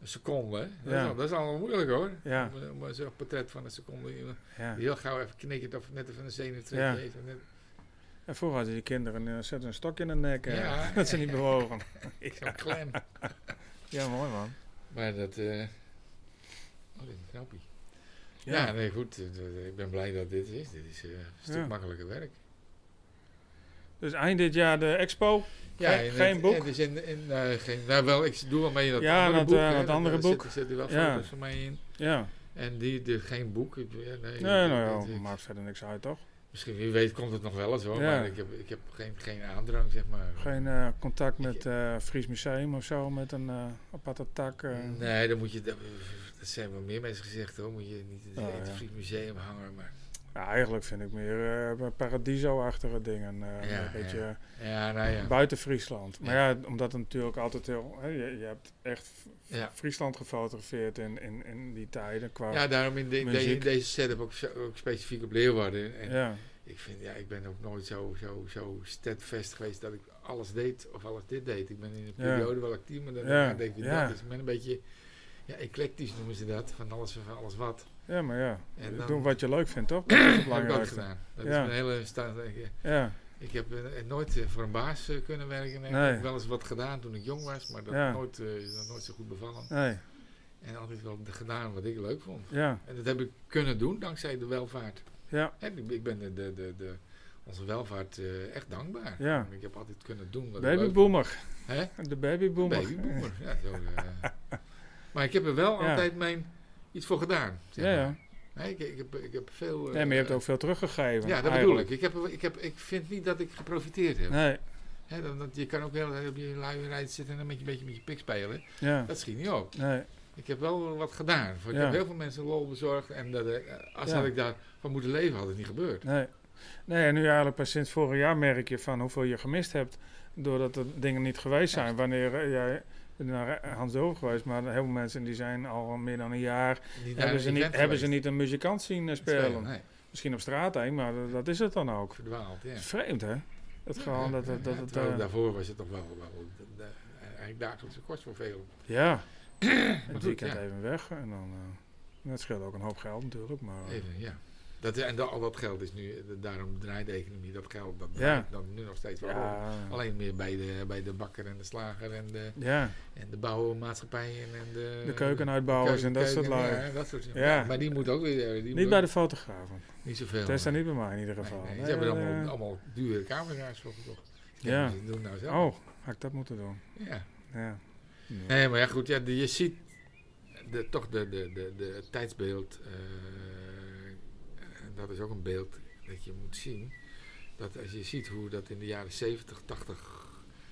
Een seconde, hè? Dat, is, dat is allemaal moeilijk hoor. Ja. Om, om zo'n portret van een seconde. Ja. Heel gauw even knikken of net even een zenuwtrekje ja. heeft. Net... En vroeger hadden die kinderen uh, zetten een stokje in de nek. Uh, ja. (laughs) dat ze niet bewogen. (laughs) Zo'n klem. (laughs) ja, mooi man. Maar dat... Uh... Oh, dit is een knappie. Ja. ja, nee, goed. ik ben blij dat dit is. Dit is een stuk makkelijker werk. Dus eind dit jaar de expo. Ja, geen, geen boek? dus in, in, uh, geen, nou wel, ik doe wel mee in dat ja, andere dat, boek. Uh, dat andere er boek. Er zitten wel ja. foto's van mij in. Ja. En die, de, geen boek. Nee, nee nou ja, maakt verder niks uit, toch? Misschien, wie weet, komt het nog wel eens hoor. Ja. Maar ik heb, ik heb geen, geen aandrang, zeg maar. Geen uh, contact met uh, Fries Museum of zo, met een uh, aparte tak? Nee, dan moet je, dat, dat zijn wel meer mensen gezegd hoor. Moet je niet in het oh. Fries Museum hangen. Maar Ja, eigenlijk vind ik meer uh, paradiso-achtige dingen. Uh, ja, een beetje ja. nou ja. buiten Friesland. Maar ja, omdat het natuurlijk altijd heel... Hè, je, je, hebt echt Friesland gefotografeerd in, in, in die tijden qua Ja, daarom in, de, in deze setup ook, ook, specifiek op Leeuwarden. En ja. Ik vind, ja, ik ben ook nooit zo, zo, zo steadfast geweest dat ik alles deed of alles dit deed. Ik ben in een periode wel actief, maar dan denk ik, dat is een beetje ja, eclectisch noemen ze dat, van alles van alles wat. Ja, maar ja, en dan, doen wat je leuk vindt, toch? (clears throat) Dat is heb ik ook gedaan. Dat is mijn hele staat. Ja. Ik heb uh, nooit uh, voor een baas uh, kunnen werken. Nee. Ik heb wel eens wat gedaan toen ik jong was, maar dat ja. nooit, nooit zo goed bevallen. Nee. En altijd wel gedaan wat ik leuk vond. Ja. En dat heb ik kunnen doen dankzij de welvaart. Ja. En ik, ik ben de, de, de, de, onze welvaart echt dankbaar. Ja. Ik heb altijd kunnen doen wat Babyboomer. Hè? De babyboomer. Babyboomer, ja. Zo, (laughs) maar ik heb er wel altijd mijn iets voor gedaan. Zeg ja, ja. Nee, ik, ik, heb, ik heb veel... nee, maar je hebt ook veel teruggegeven. Ja, dat bedoel ik. Ik, heb, ik, heb, ik vind niet dat ik geprofiteerd heb. Nee. Dat, je kan ook heel op je luie rijdt zitten en dan met je, een beetje met je pik spelen. Ja. Dat schiet niet op. Nee. Ik heb wel wat gedaan. Ik Ja. heb heel veel mensen lol bezorgd. En dat, eh, als Ja. had ik daarvan moeten leven, had het niet gebeurd. Nee. Nee, en nu eigenlijk pas sinds vorig jaar merk je van hoeveel je gemist hebt. Doordat er dingen niet geweest zijn. Wanneer eh, jij naar Hans Dover geweest, maar heel veel mensen die zijn al meer dan een jaar. Hebben ze, niet, hebben ze niet een muzikant zien eh, spelen. Nee, Misschien op straat heen, maar dat, is het dan ook. verdwaald, ja. Het is vreemd, hè? Dat gewoon dat, dat, dat, Ja, het, eh, daarvoor was het toch wel, wel de, de, eigenlijk dagelijkse kost voor veel. ja, (clears throat) het weekend even weg. En dan, eh dat scheelt ook een hoop geld natuurlijk. Maar, eh, Even, ja. Dat, en dat, al dat geld is nu, daarom draait de economie dat geld, dat Ja. dan nu nog steeds wel ja, Alleen meer bij de, bij de bakker en de slager en de, ja, en de bouwmaatschappijen en de... de keukenuitbouwers en dat soort keuken- lui. Ja, dat soort Ja. Maar die moet ook weer... Die moet Niet ook bij de fotografen. Niet zoveel. Daar niet bij mij in ieder geval. nee, Nee, ze hebben allemaal, allemaal dure camera's voor gekocht. Ja. Ze doen nou zelf. Oh, had ik dat moeten doen? Ja. Ja. Nee, maar ja, goed, ja, de- je ziet de, toch de, de, de, de, het tijdsbeeld. eh, dat is ook een beeld dat je moet zien. Dat als je ziet hoe dat in de jaren 70, 80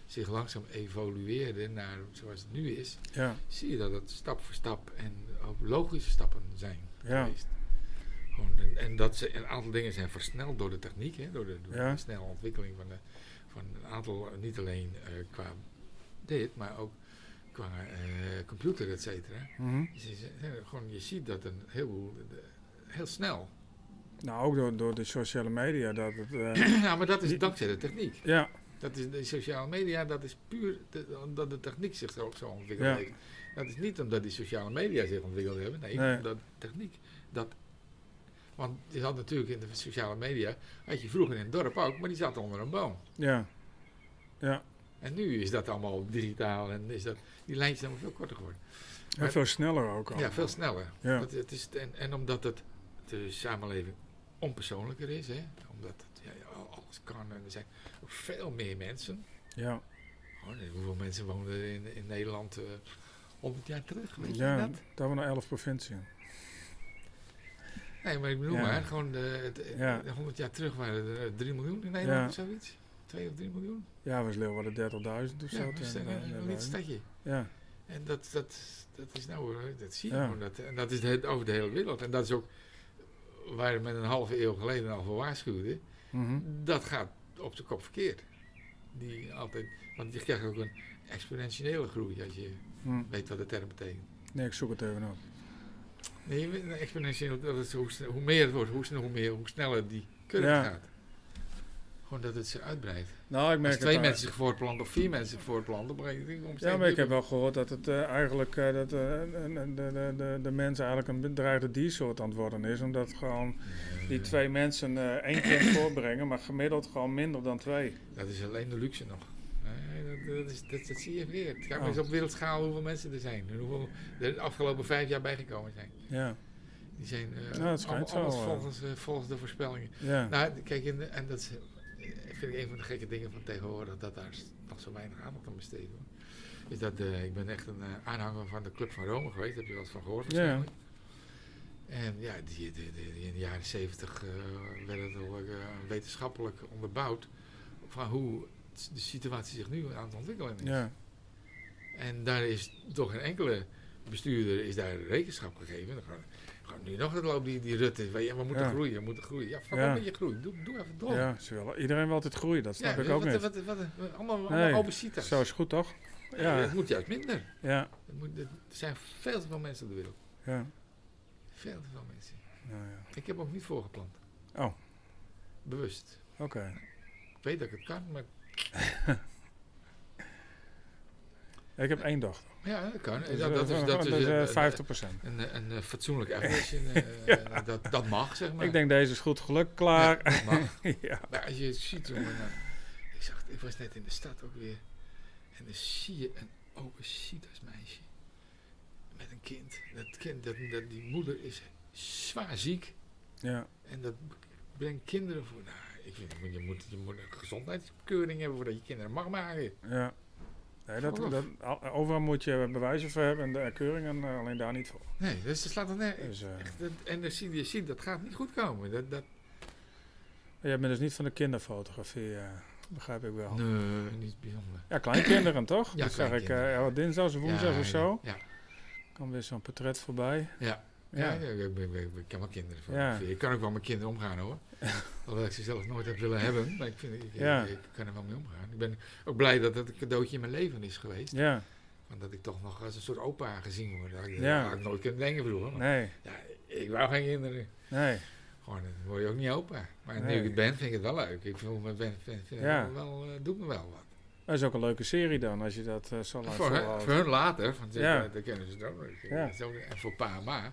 zich langzaam evolueerde naar zoals het nu is, Ja, zie je dat het stap voor stap en ook logische stappen zijn Ja. geweest. Gewoon, en, en dat ze, een aantal dingen zijn versneld door de techniek, hè, door, de, door Ja. de snelle ontwikkeling van, de, van een aantal, niet alleen eh, qua dit, maar ook qua eh, computer, et cetera. mhm. Ze- hè, gewoon, je ziet dat een heleboel, heel snel. Nou, ook door, door de sociale media. Dat het, eh, (clears throat) ja, maar dat is dankzij de techniek. ja, Dat is de sociale media, dat is puur de- omdat de techniek zich zo, zo ontwikkeld Ja. heeft. Dat is niet omdat die sociale media zich ontwikkeld hebben. Nee, Nee. omdat de techniek dat. Want je had natuurlijk in de sociale media, had je vroeger in het dorp ook, maar die zaten onder een boom. ja, ja. En nu is dat allemaal digitaal en is dat, die lijntjes zijn allemaal veel korter geworden. En veel sneller ook al. Ja, veel sneller. Ja. Dat, het is, en, en omdat het de samenleving onpersoonlijker is, hè, omdat het, ja, ja, alles kan en er zijn ook veel meer mensen. Ja, Oh, nee, hoeveel mensen woonden in, in Nederland eh 100 jaar terug? Weet je ja dat? daar hebben we nog elf provinciën. Nee, maar ik bedoel Ja. maar, gewoon de, het, Ja. de 100 jaar terug waren er 3 miljoen in Nederland Ja. of zoiets. 2 of 3 miljoen? Ja, was Leeuwarden 30.000 of Ja, zo. dat is een, eh, stadje. Ja, En dat, dat, dat is nou, eh, dat zie je Ja. gewoon. Dat, en dat is de, over de hele wereld. En dat is ook waar men een halve eeuw geleden al voor waarschuwde. mhm. Dat gaat op de kop verkeerd. Die altijd, want je krijgt ook een exponentiële groei als je Hm. weet wat de term betekent. Nee, ik zoek het even op. Nee, een exponentieel, dat is hoe, meer het wordt, hoe, hoe, meer, hoe sneller die curve Ja. gaat. Gewoon dat het zich uitbreidt. Nou, ik merk Als twee het, mensen zich voortplanten of vier mensen zich voortplanten, op een gegeven moment komt Ja, maar ik heb wel gehoord dat het eh, eigenlijk eh, dat, eh, de, de, de, de, mens eigenlijk een bedreigde diersoort aan het worden is. Omdat gewoon die twee mensen één kind (coughs) voorbrengen, maar gemiddeld gewoon minder dan twee. Dat is alleen de luxe nog. Nee, dat, dat, is, dat, dat zie je verkeerd. Kijk maar Oh. eens op wereldschaal hoeveel mensen er zijn. En hoeveel er de afgelopen vijf jaar bijgekomen zijn. Ja, Die zijn allemaal- alles eh. volgens, volgens de voorspellingen. ja. Nou, kijk, en, en dat is, vind ik een van de gekke dingen van tegenwoordig, dat daar nog zo weinig aandacht aan besteed wordt. Is dat, eh, ik ben echt een eh, aanhanger van de Club van Rome geweest, heb je wel eens van gehoord Ja. En ja, die, die, die- die in de jaren zeventig eh werd het al eh, wetenschappelijk onderbouwd van hoe de situatie zich nu aan het ontwikkelen is. ja. En daar is toch geen enkele bestuurder is daar rekenschap gegeven. Gewoon, nu nog het loopt die, die Rutte. Ja, we moeten groeien, we moeten groeien. Ja, van ja. met je groei. Doe, doe even door. Ja, ze willen, iedereen wil altijd groeien, dat snap ik ook wat, niet. Wat, wat, wat, allemaal, nee, obesitas. Zo is goed, toch? Ja. Het moet juist minder. Ja. Het moet, er zijn veel te veel mensen op de wereld. Ja. Veel te veel mensen. Nou, ja. Ik heb ook niet voorgeplant. Oh. Bewust. Oké. Ik weet dat ik het kan, maar... (laughs) ik heb één dochter. Ja, dat kan. Dus, dat, dat, is, dat is, uh, 50 Een, een, een, fatsoenlijk (laughs) average. ja. dat, dat mag, zeg maar. Ik denk, deze is goed geluk, klaar. Ja, dat mag. (laughs) ja. Maar als je het ziet, jongen... Nou, ik, zag, ik was net in de stad ook weer. En dan zie je een obesitas meisje. Met een kind. Dat kind, dat, dat, die moeder is zwaar ziek. Ja. En dat brengt kinderen voor... Nou, ik vind, je moet, je moet een gezondheidskeuring hebben voordat je kinderen mag maken. Ja. Nee, dat, dat, overal moet je bewijzen voor hebben en de keuringen uh, alleen daar niet voor. Nee, dus dat slaat er net. Dus, uh, dat, en dan zie je, ziet, dat gaat niet goed komen. Dat, dat... Jij bent dus niet van de kinderfotografie, uh, begrijp ik wel. Nee, niet bijzonder. Ja, kleinkinderen toch? Ja, dat zag ik uh, dinsdags of woensdags ja, of zo. Ja. Kan weer zo'n portret voorbij. Ja. Ja, ja. ik, ik, ik, ik, kan wel kinderen fotograferen. Ik kan ook wel met kinderen omgaan hoor. (laughs) Hoewel ik ze zelf nooit heb willen hebben. Maar ik, vind, ik, ja. kan er wel mee omgaan. Ik ben ook blij dat dat een cadeautje in mijn leven is geweest. Ja. Want dat ik toch nog als een soort opa gezien word. Dat ik, ja. had ik nooit kunnen denken vroeger. Nee. Ja, ik wou geen kinderen. Nee. Gewoon, dan word je ook niet opa. Maar Nee. nu ik het ben, vind ik het wel leuk. Ik voel me, ben, vind, vind Ja. het wel, uh, doet me wel wat. Dat is ook een leuke serie dan, als je dat uh, zo lang Voor, voor hun later, want Ja. kennen ze het ook. Ja. En voor pa en ma.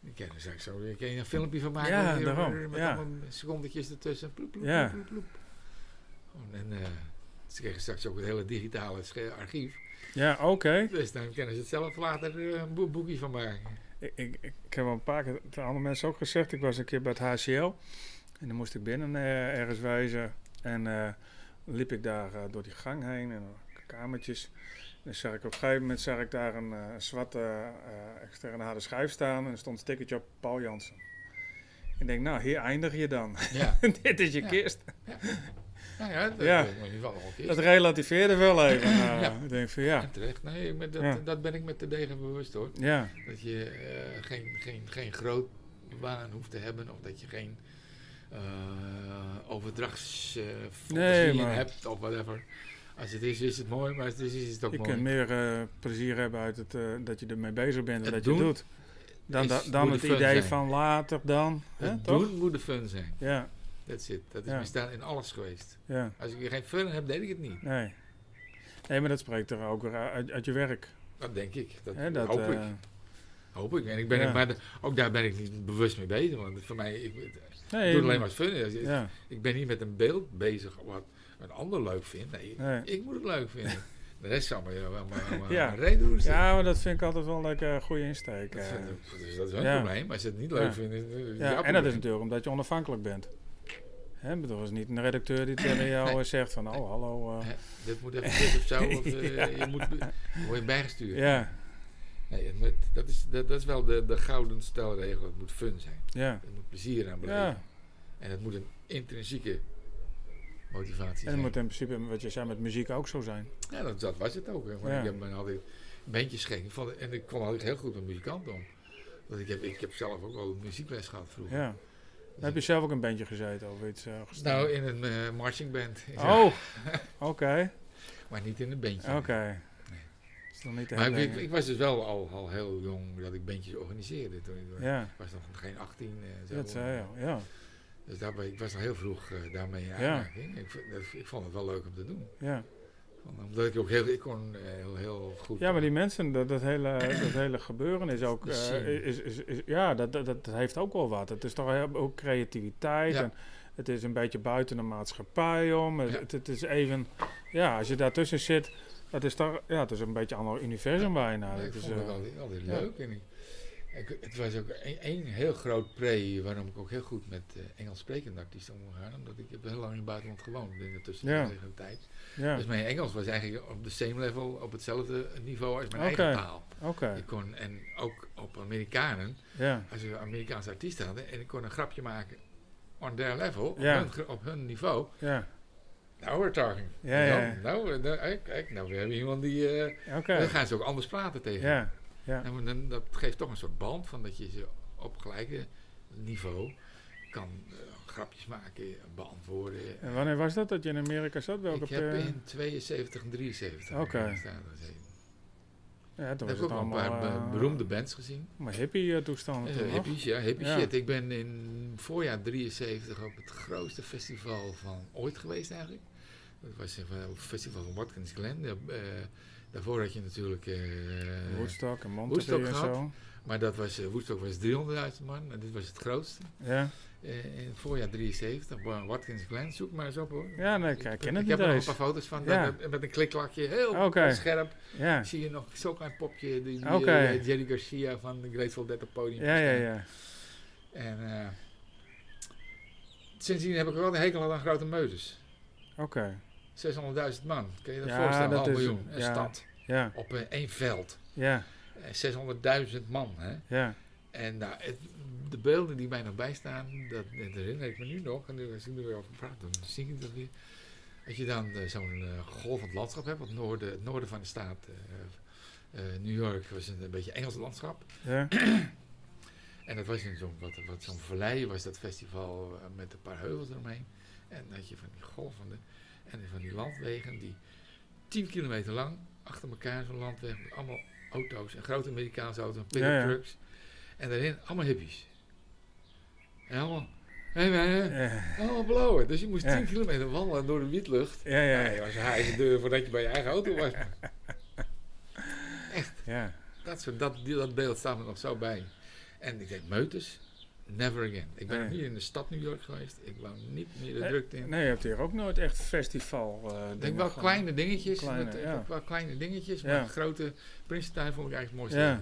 Die kennen ze ook zo. Je een filmpje van maken. Ja, met, daarom, Met ja. allemaal secondetjes ertussen. Ploep, ploep, Ja. ploep, ploep, ploep. Gewoon, en uh, ze krijgen straks ook het hele digitale archief. Ja, oké. Dus dan kunnen ze het zelf later uh, een boe- boekje van maken. Ik, ik, ik heb wel een paar keer tegen andere mensen ook gezegd. Ik was een keer bij het HCL. En dan moest ik binnen uh, ergens wijzen. En liep ik daar door die gang heen. En kamertjes. Dan zag ik op een gegeven moment zag ik daar een uh, zwarte uh, externe harde schijf staan. En er stond een stickertje op Paul Jansen. Ik denk, nou, hier eindig je dan. Ja. (laughs) Dit is je Ja. kist. Ja. Nou ja, dat, Ja. dat, relativeerde wel even. Ja. Ik denk van ja. En terecht. Nee, maar dat, Ja. dat ben ik me te degen bewust hoor. Ja, Dat je eh, geen, geen, geen groot baan hoeft te hebben. Of dat je geen uh, Nee, hebt of whatever. Als het is, is het mooi, maar als het is, is het ook je mooi. kunt meer eh, plezier hebben uit het, eh, dat je ermee bezig bent en dat je het doet. Dan, da- dan het idee zijn. van later dan. Hè, het toch? doen moet de fun zijn. Ja, That's it. Dat is Ja. stijl in alles geweest. ja, Als ik geen fun heb, deed ik het niet. nee. Nee, maar dat spreekt er ook weer uit, uit je werk. Dat denk ik. Dat, Hè, dat, hoop ik. eh, Hoop ik. En ik ben Ja. maar ook daar ben ik niet bewust mee bezig. Want voor mij, ik, ik nee, doe alleen maar fun. Ja, Ik ben niet met een beeld bezig wat een ander leuk vindt. Nee, Nee. ik moet het leuk vinden. De rest zal maar, wel maar, maar, Ja. maar reden doen. ja, maar dat vind ik altijd wel een leuke goede insteek. Dat, eh. vind ik- dus dat is hun Ja. probleem. Als ze het niet leuk Ja. vinden, is het ja, en dat is natuurlijk omdat je onafhankelijk bent. Hè, bedoel, het is niet een redacteur die tegen jou Nee. eh, zegt van, oh hallo. eh, dit moet even dit of zo. (laughs) Of, je moet, word je bijgestuurd. ja, Nee, het moet- dat, is, dat, dat is wel de, de gouden stelregel. Het moet fun zijn. ja, Er moet plezier aan beleven. ja. En het moet een intrinsieke motivatie En dat moet in principe, wat je zei, met muziek ook zo zijn. Ja, dat, dat was het ook. Hè. Want Ja. Ik heb me altijd bandjes vond, en ik kon altijd heel goed met muzikanten om. Want ik heb, ik heb zelf ook wel muziekles gehad vroeger. Ja. Dus Heb je zelf ook een bandje gezeten of iets? gestaan? nou, in een eh marchingband. (laughs) Oh, (laughs) oké. Maar niet in een bandje. Oké. Te Maar ik, ik, was dus wel al, al heel jong dat ik bandjes organiseerde. Toen ik Ja, ik was nog geen 18. eh, zo. dat zei je. Ja, Dus daarbij, ik was al heel vroeg eh, daarmee in Ja. aanraking. Ik, vond- dat- ik vond het wel leuk om te doen. ja. Omdat ik ook heel, ik kon eh, heel, heel goed. ja, maar die mensen, dat, dat, hele, dat hele gebeuren is ook... Eh, is, is, is, ja, dat, dat, dat heeft ook wel wat. Het is toch heel- ook creativiteit. Ja. En het is een beetje buiten de maatschappij om. Het, Ja. het, het is even... Ja, als je daartussen zit... Het is toch... Ja, het is een beetje een ander universum bijna. Ja, ik is, vond het altijd, altijd ja. leuk. En ik, ik- het was ook een- één heel groot pre waarom ik ook heel goed met eh, Engels sprekende artiesten omgegaan. Omdat ik heb heel lang in het buitenland gewoond in de tussentijd. tijd. ja, Dus mijn Engels was eigenlijk op de same level, op hetzelfde niveau als mijn eigen taal. Ik kon, en ook op Amerikanen, Ja, als we Amerikaanse artiesten hadden, en ik kon een grapje maken on their level, op, hun, op hun niveau. Nou, we're talking. Ja. Nou, nou, kijk, nou, we hebben iemand die... Oké. Dan gaan ze ook anders praten tegen. Ja, maar dan, dat geeft toch een soort band van dat je ze op gelijke niveau kan uh, grapjes maken, beantwoorden. En wanneer was dat dat je in Amerika zat? Welke ik heb in 72 en 73 Oké. Okay. Ja, toen heb ik ook al een paar uh, beroemde bands gezien. Maar hippie toestanden uh, Hippies, ja, hippie ja. shit. Ik ben in voorjaar 73 op het grootste festival van ooit geweest eigenlijk. Dat was een festival van Watkins Glen. Daarvoor had je natuurlijk... Uh, Woodstock en Monterey en zo. Maar dat was, uh, Woodstock was 300.000 man en dit was het grootste. Ja. Uh, in het voorjaar 73, Watkins Glen, zoek maar eens op hoor. Ja, nee, ik ken het ik Ik heb er nog een paar foto's van, ja. met, met een kliklakje, heel okay. scherp. Ja. Zie je nog zo'n klein popje, die, die okay. uh, Jerry Garcia van de Grateful Dead op podium. Ja, ja, ja. En uh, sindsdien heb ik wel een hekel aan grote meuzes. Oké. Okay. 600.000 man, kun je dat ja, voorstellen? Dat half miljoen, een ja. stad. Ja. Op één veld. Ja. 600.000 man, hè? Ja. En nou, het, de beelden die mij nog bijstaan, dat, dat herinner ik me nu nog. En als ik er weer over praat, dan zie ik dat weer. Als je dan uh, zo'n uh, golvend landschap hebt, het noorden, het noorden van de staat, uh, New York was een, een beetje Engels landschap. Ja. (clears throat) en dat was in zo'n wat, wat zo'n vallei, was dat festival met een paar heuvels eromheen. En had je van die golvende en van die landwegen die 10 kilometer lang achter elkaar zo'n landweg met allemaal auto's en grote Amerikaanse auto's, pick-up Ja, ja. trucks. En daarin allemaal hippies. En allemaal, hey man, Ja. allemaal blauwe. Dus je moest Ja. 10 kilometer wandelen door de wietlucht. Ja, ja, Ja, je was een heilige deur voordat je bij je eigen auto was. ja. Dat, soort, dat, beeld staat me nog zo bij. En ik denk, Meutes, never again. Ik ben Nee. nog niet in de stad New York geweest. Ik wou niet meer de Nee, drukte in. Nee, je hebt hier ook nooit echt festival. eh, Ik denk wel kleine dingetjes. Kleine, met, eh, ja. Wel kleine dingetjes. Ja. Maar grote Princeton vond ik eigenlijk het mooiste. Ja.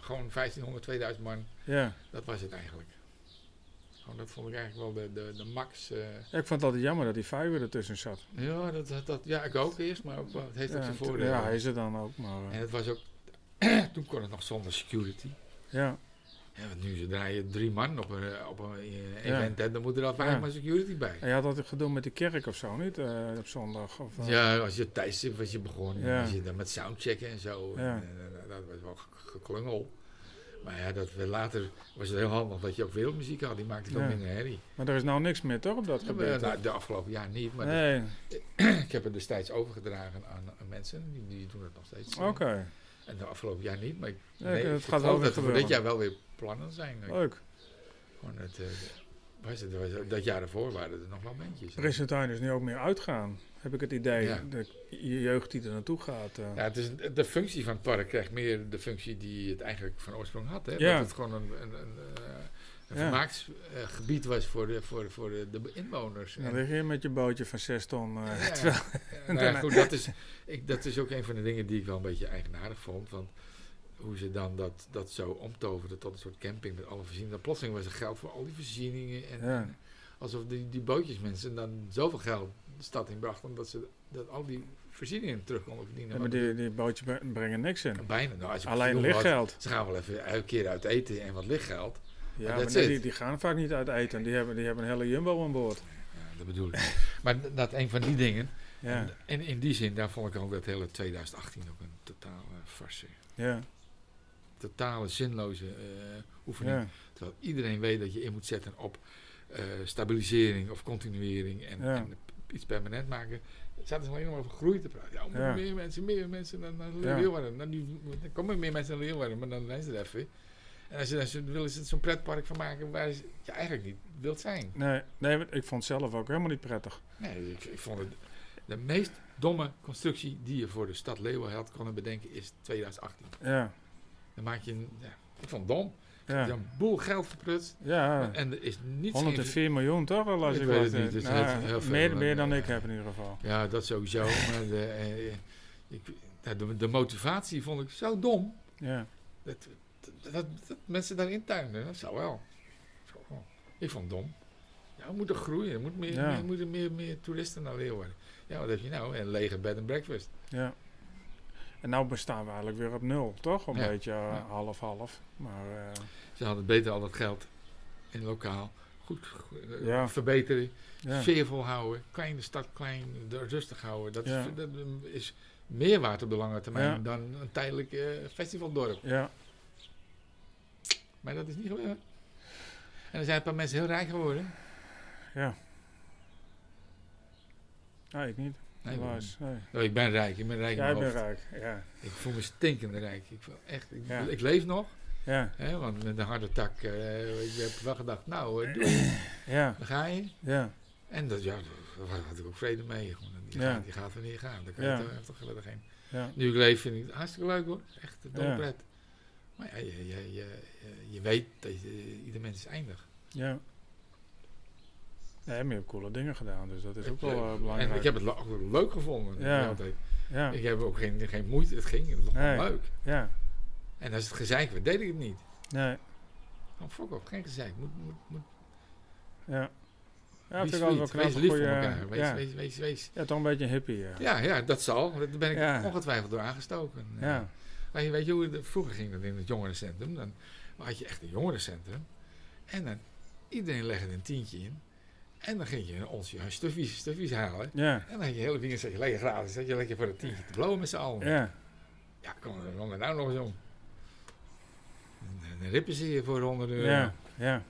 Gewoon 1500, 2000 man. Ja. Dat was het eigenlijk. Gewoon, dat vond ik eigenlijk wel de, de, de max. eh. Ja, ik vond het altijd jammer dat die Fiverr ertussen zat. ja, dat, dat, dat- ja, ik ook eerst, maar ook, het heeft ook zijn voordelen. ja, hij is er dan ook, maar... eh, En het was ook, (clears throat) toen kon het nog zonder security. ja. Ja, want nu zodra je drie man op een, op een eh, event hebt, dan moet er al vijf man security bij. En je had dat gedoe met die kerk of zo, niet? Eh, op zondag. Of, eh, Ja, als je thuis was je begonnen, Ja. als je dan met soundchecken en zo. En, dat was wel ge- geklungel. Maar ja, dat we later was het heel handig dat je ook wereldmuziek had. Die maakte veel Ja. minder herrie. Maar er is nou niks meer, toch, op dat Ja, gebied? nou, de afgelopen jaar niet, maar nee, dat- (clears throat) ik heb het destijds overgedragen aan, aan mensen. Die, die doen het nog steeds. oké. En de afgelopen jaar niet, maar ik, nee, het gaat wel weer dat voor dit jaar wel weer plannen zijn. Leuk. Gewoon het, eh, was het, was het- dat jaar ervoor waren er nog wel bandjes. Prinsentuin is nu ook meer uitgaan, heb ik het idee. Ja. De je jeugd die er naartoe gaat. eh. Ja, het is, de functie van het park krijgt meer de functie die het eigenlijk van oorsprong had. Hè? Ja. Dat het gewoon een, een, een, eh, een Ja. vermaaksgebied was voor de, voor, voor de, de inwoners. Dan lig je met je bootje van 6 ton. terwijl- ja, nou goed, dat is, ik, dat is ook een van de dingen die ik wel een beetje eigenaardig vond. Want hoe ze dan dat, dat zo omtoverden tot een soort camping met alle voorzieningen. Dan plotseling was er geld voor al die voorzieningen. En, Ja. en alsof die, die bootjesmensen dan zoveel geld de stad in brachten. Omdat ze dat al die voorzieningen terug konden verdienen. Ja, maar die, die bootjes bre- brengen niks in. Bijna. Nou, als je Alleen had, lichtgeld. Ze gaan wel even een keer uit eten en wat lichtgeld. Ja, Maar nee, die, die gaan vaak niet uit eten. Die hebben, die hebben een hele jumbo aan boord. Ja, dat bedoel ik. (laughs) maar dat een van die dingen. Ja, En, en in die zin, daar vond ik al dat hele 2018 ook een totale farce. ja, Totale zinloze eh, oefening. ja. Terwijl iedereen weet dat je in moet zetten op eh, stabilisering of continuering en, Ja. en iets permanent maken. Zaten ze alleen maar over groei te praten. Ja, meer mensen, meer mensen dan. Leeuwarden. Dan, nu, dan komen meer mensen naar Leeuwarden, maar dan zijn ze er even. En als je dan zo- willen ze zo'n pretpark van maken waar je eigenlijk niet wilt zijn. Nee, nee, ik vond het zelf ook helemaal niet prettig. Nee, ik, ik vond het de meest domme constructie die je voor de stad Leeuwarden had kunnen bedenken is 2018. Ja, Dan maak je een, ja, ik vond het dom. Ja, een boel geld verprutst ja. en er is niets 104 miljoen toch? Al als Ik ik weet het niet, eh, is nou, heel- heel veel, meer, meer dan eh, ik heb in ieder geval. Ja, dat sowieso. (laughs) maar de, eh, ik, ja, de, de motivatie vond ik zo dom. Ja, Dat, dat, dat, dat mensen daarin tuinen, dat zou wel. Zou wel. Ik vond het dom. Ja, we moeten groeien. Er moet meer, Ja. meer, moeten meer, meer toeristen naar Leeuwarden. Ja, wat heb je nou? Een lege bed and breakfast. ja. En nou bestaan we eigenlijk weer op nul, toch? Een Ja. beetje eh, Ja. half-half. Maar eh, Ze hadden beter al dat geld in lokaal goed, eh, Ja. verbeteren. ja. Sfeervol houden. Kleine stad klein, rustig houden. Dat, Ja. is, dat is meer waard op de lange termijn Ja. dan een tijdelijk festivaldorp. ja. Maar dat is niet gebeurd. En er zijn een paar mensen heel rijk geworden. Ja. Nee, ik niet. Nee, Helaas, nee. Oh, ik ben rijk, ik ben rijk Jij bent rijk, ja. Ik voel me stinkende rijk. Ik, voel echt, ik, Ja. ik leef nog, Ja, hè, want met een harde tak, eh, ik heb wel gedacht, nou, eh, doei, ja, dan ga je. ja, En dat, ja, daar had ik ook vrede mee. Gewoon, die, Ja. gaat, die gaat wanneer je gaat. Dan kan Ja. je toch, gelukkig heen. ja. Nu ik leef vind ik het hartstikke leuk hoor. Echt een dolle Ja. pret. Maar ja, je, je, je, je, weet dat je, ieder mens is eindig. ja. Nee, maar je hebt coole dingen gedaan, dus dat is ook wel eh, belangrijk. En ik heb het ook leuk gevonden. Ja. Altijd. Ja, Ik heb ook geen, geen moeite. Het ging. Het was Nee. leuk. ja, En als het gezeik werd, deed ik het niet. nee, Gewoon fuck op, geen gezeik. Moet, moet, moet, ja. Ja, wees vind ik altijd wel sweet, knap. wees lief voor elkaar. Wees, ja. wees, wees, wees. ja, toch een beetje een hippie, ja. Ja, ja, dat zal. Daar ben ik Ja. ongetwijfeld door aangestoken. Ja, Weet je, weet je hoe het vroeger ging dat in het jongerencentrum? Dan had je echt een jongerencentrum. En dan iedereen legde een tientje in. En dan ging je een onsje stuffies, stuffies halen. ja, En dan had je hele vingers zat je lekker gratis. Zat je lekker voor een tientje te blowen met z'n allen. ja, Ja, kom, kom er nou nog eens om. En Dan rippen ze je voor 100 euro. ja, ja,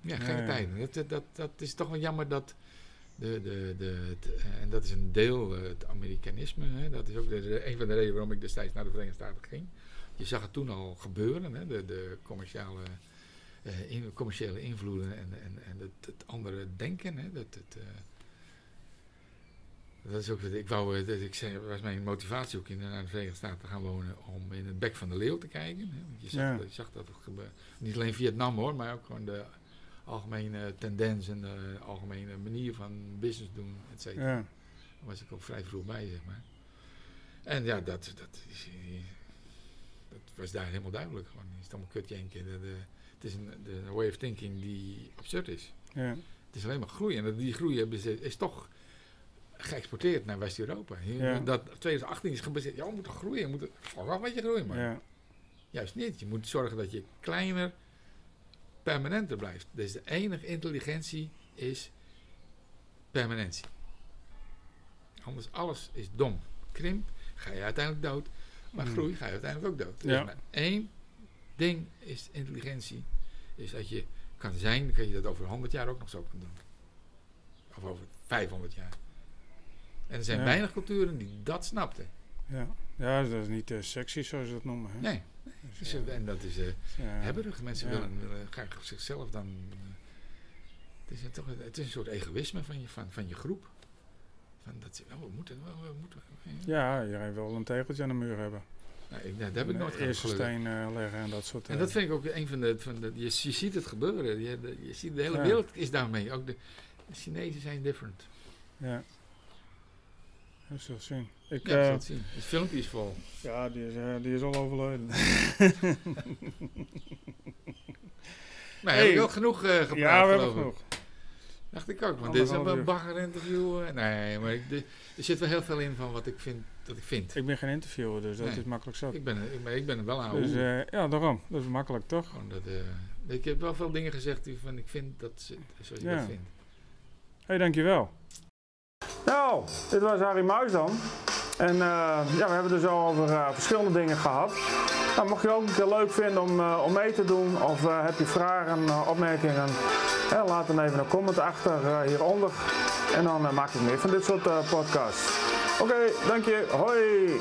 Ja, gekke Ja. tijden. Dat, dat, dat, dat is toch wel jammer dat. De, de, de, eh, en dat is een deel, eh, het Amerikanisme. Hè, dat is ook de, een van de redenen waarom ik destijds naar de Verenigde Staten ging. Je zag het toen al gebeuren, hè, de, de commerciale, eh, in, commerciële invloeden en, en, en het, het andere denken. Hè, dat, het, eh, dat is ook, wat ik wou, eh, dat ik zei, was mijn motivatie ook in naar de Verenigde Staten te gaan wonen om in het bek van de leeuw te kijken. Hè, want je zag, Ja. je zag dat het gebeuren. Niet alleen Vietnam hoor, maar ook gewoon de algemene tendens en de algemene manier van business doen, et cetera. ja, Daar was ik ook vrij vroeg bij, zeg maar. En ja, dat, dat, is, dat was daar helemaal duidelijk. Gewoon, het is allemaal kutjenken. Het is een de way of thinking die absurd is. ja, Het is alleen maar groei. En die groei hebben ze- is toch geëxporteerd naar West-Europa. Ja. Dat 2018 is gebaseerd. Ja, we moeten groeien. We moeten vooral wat je groeien, man. ja, Juist niet. Je moet zorgen dat je kleiner, permanenter blijft. Dus de enige intelligentie is permanentie. Anders alles is dom. Krimp, ga je uiteindelijk dood. Maar Mm. groei, ga je uiteindelijk ook dood. Er Ja. is maar één ding is intelligentie. Is dat je kan zijn, dan kun je dat over 100 jaar ook nog zo kunnen doen. Of over 500 jaar. En er zijn Ja. weinig culturen die dat snapten. ja. Ja, dat is niet eh, sexy zoals ze dat noemen. Hè? Nee. Dus, Dus, eh, eh, en dat is... eh, ja. hebberig. Mensen willen, willen graag zichzelf dan. eh, het, is een, toch, het is een soort egoïsme van je, van, van je groep. Van dat ze, oh, we moeten, we, we moeten. eh, Ja, iedereen wil een tegeltje aan de muur hebben. Nou, ik, dat heb ik nooit eerste steen eh, leggen en dat soort En dat vind ik ook een van de. Van de je, je ziet het gebeuren. Je, de, je ziet de hele Ja. wereld is daarmee. Ook de, de Chinezen zijn different. Ja. Dat je zien. Ik, Ja, zal eh, het zien. Het filmpje is vol. ja, die is, eh, die is al overleden. (laughs) (laughs) Maar Hey. heb ik ook genoeg eh gepraat? ja, we hebben genoeg. Dacht ik ook. Want dit is een uur. bagger interview. eh. Nee, maar ik, er zit wel heel veel in van wat ik vind. Dat ik vind. Ik ben geen interviewer, dus dat Nee. is makkelijk zo. Ik ben, ik ben, ik ben er wel aan. Dus eh, ja, daarom. Dat is makkelijk toch? Gewoon dat, eh, ik heb wel veel dingen gezegd die van ik vind dat ze, zoals je Ja. dat vindt. Hé, hey, dankjewel. Nou, dit was Harry Muis dan. En eh, ja, we hebben dus al over eh, verschillende dingen gehad. Nou, mocht je ook een keer leuk vinden om, eh, om mee te doen, of heb je vragen, opmerkingen, laat dan even een comment achter hieronder. En dan maak ik meer van dit soort podcasts. Oké, dank je. Hoi!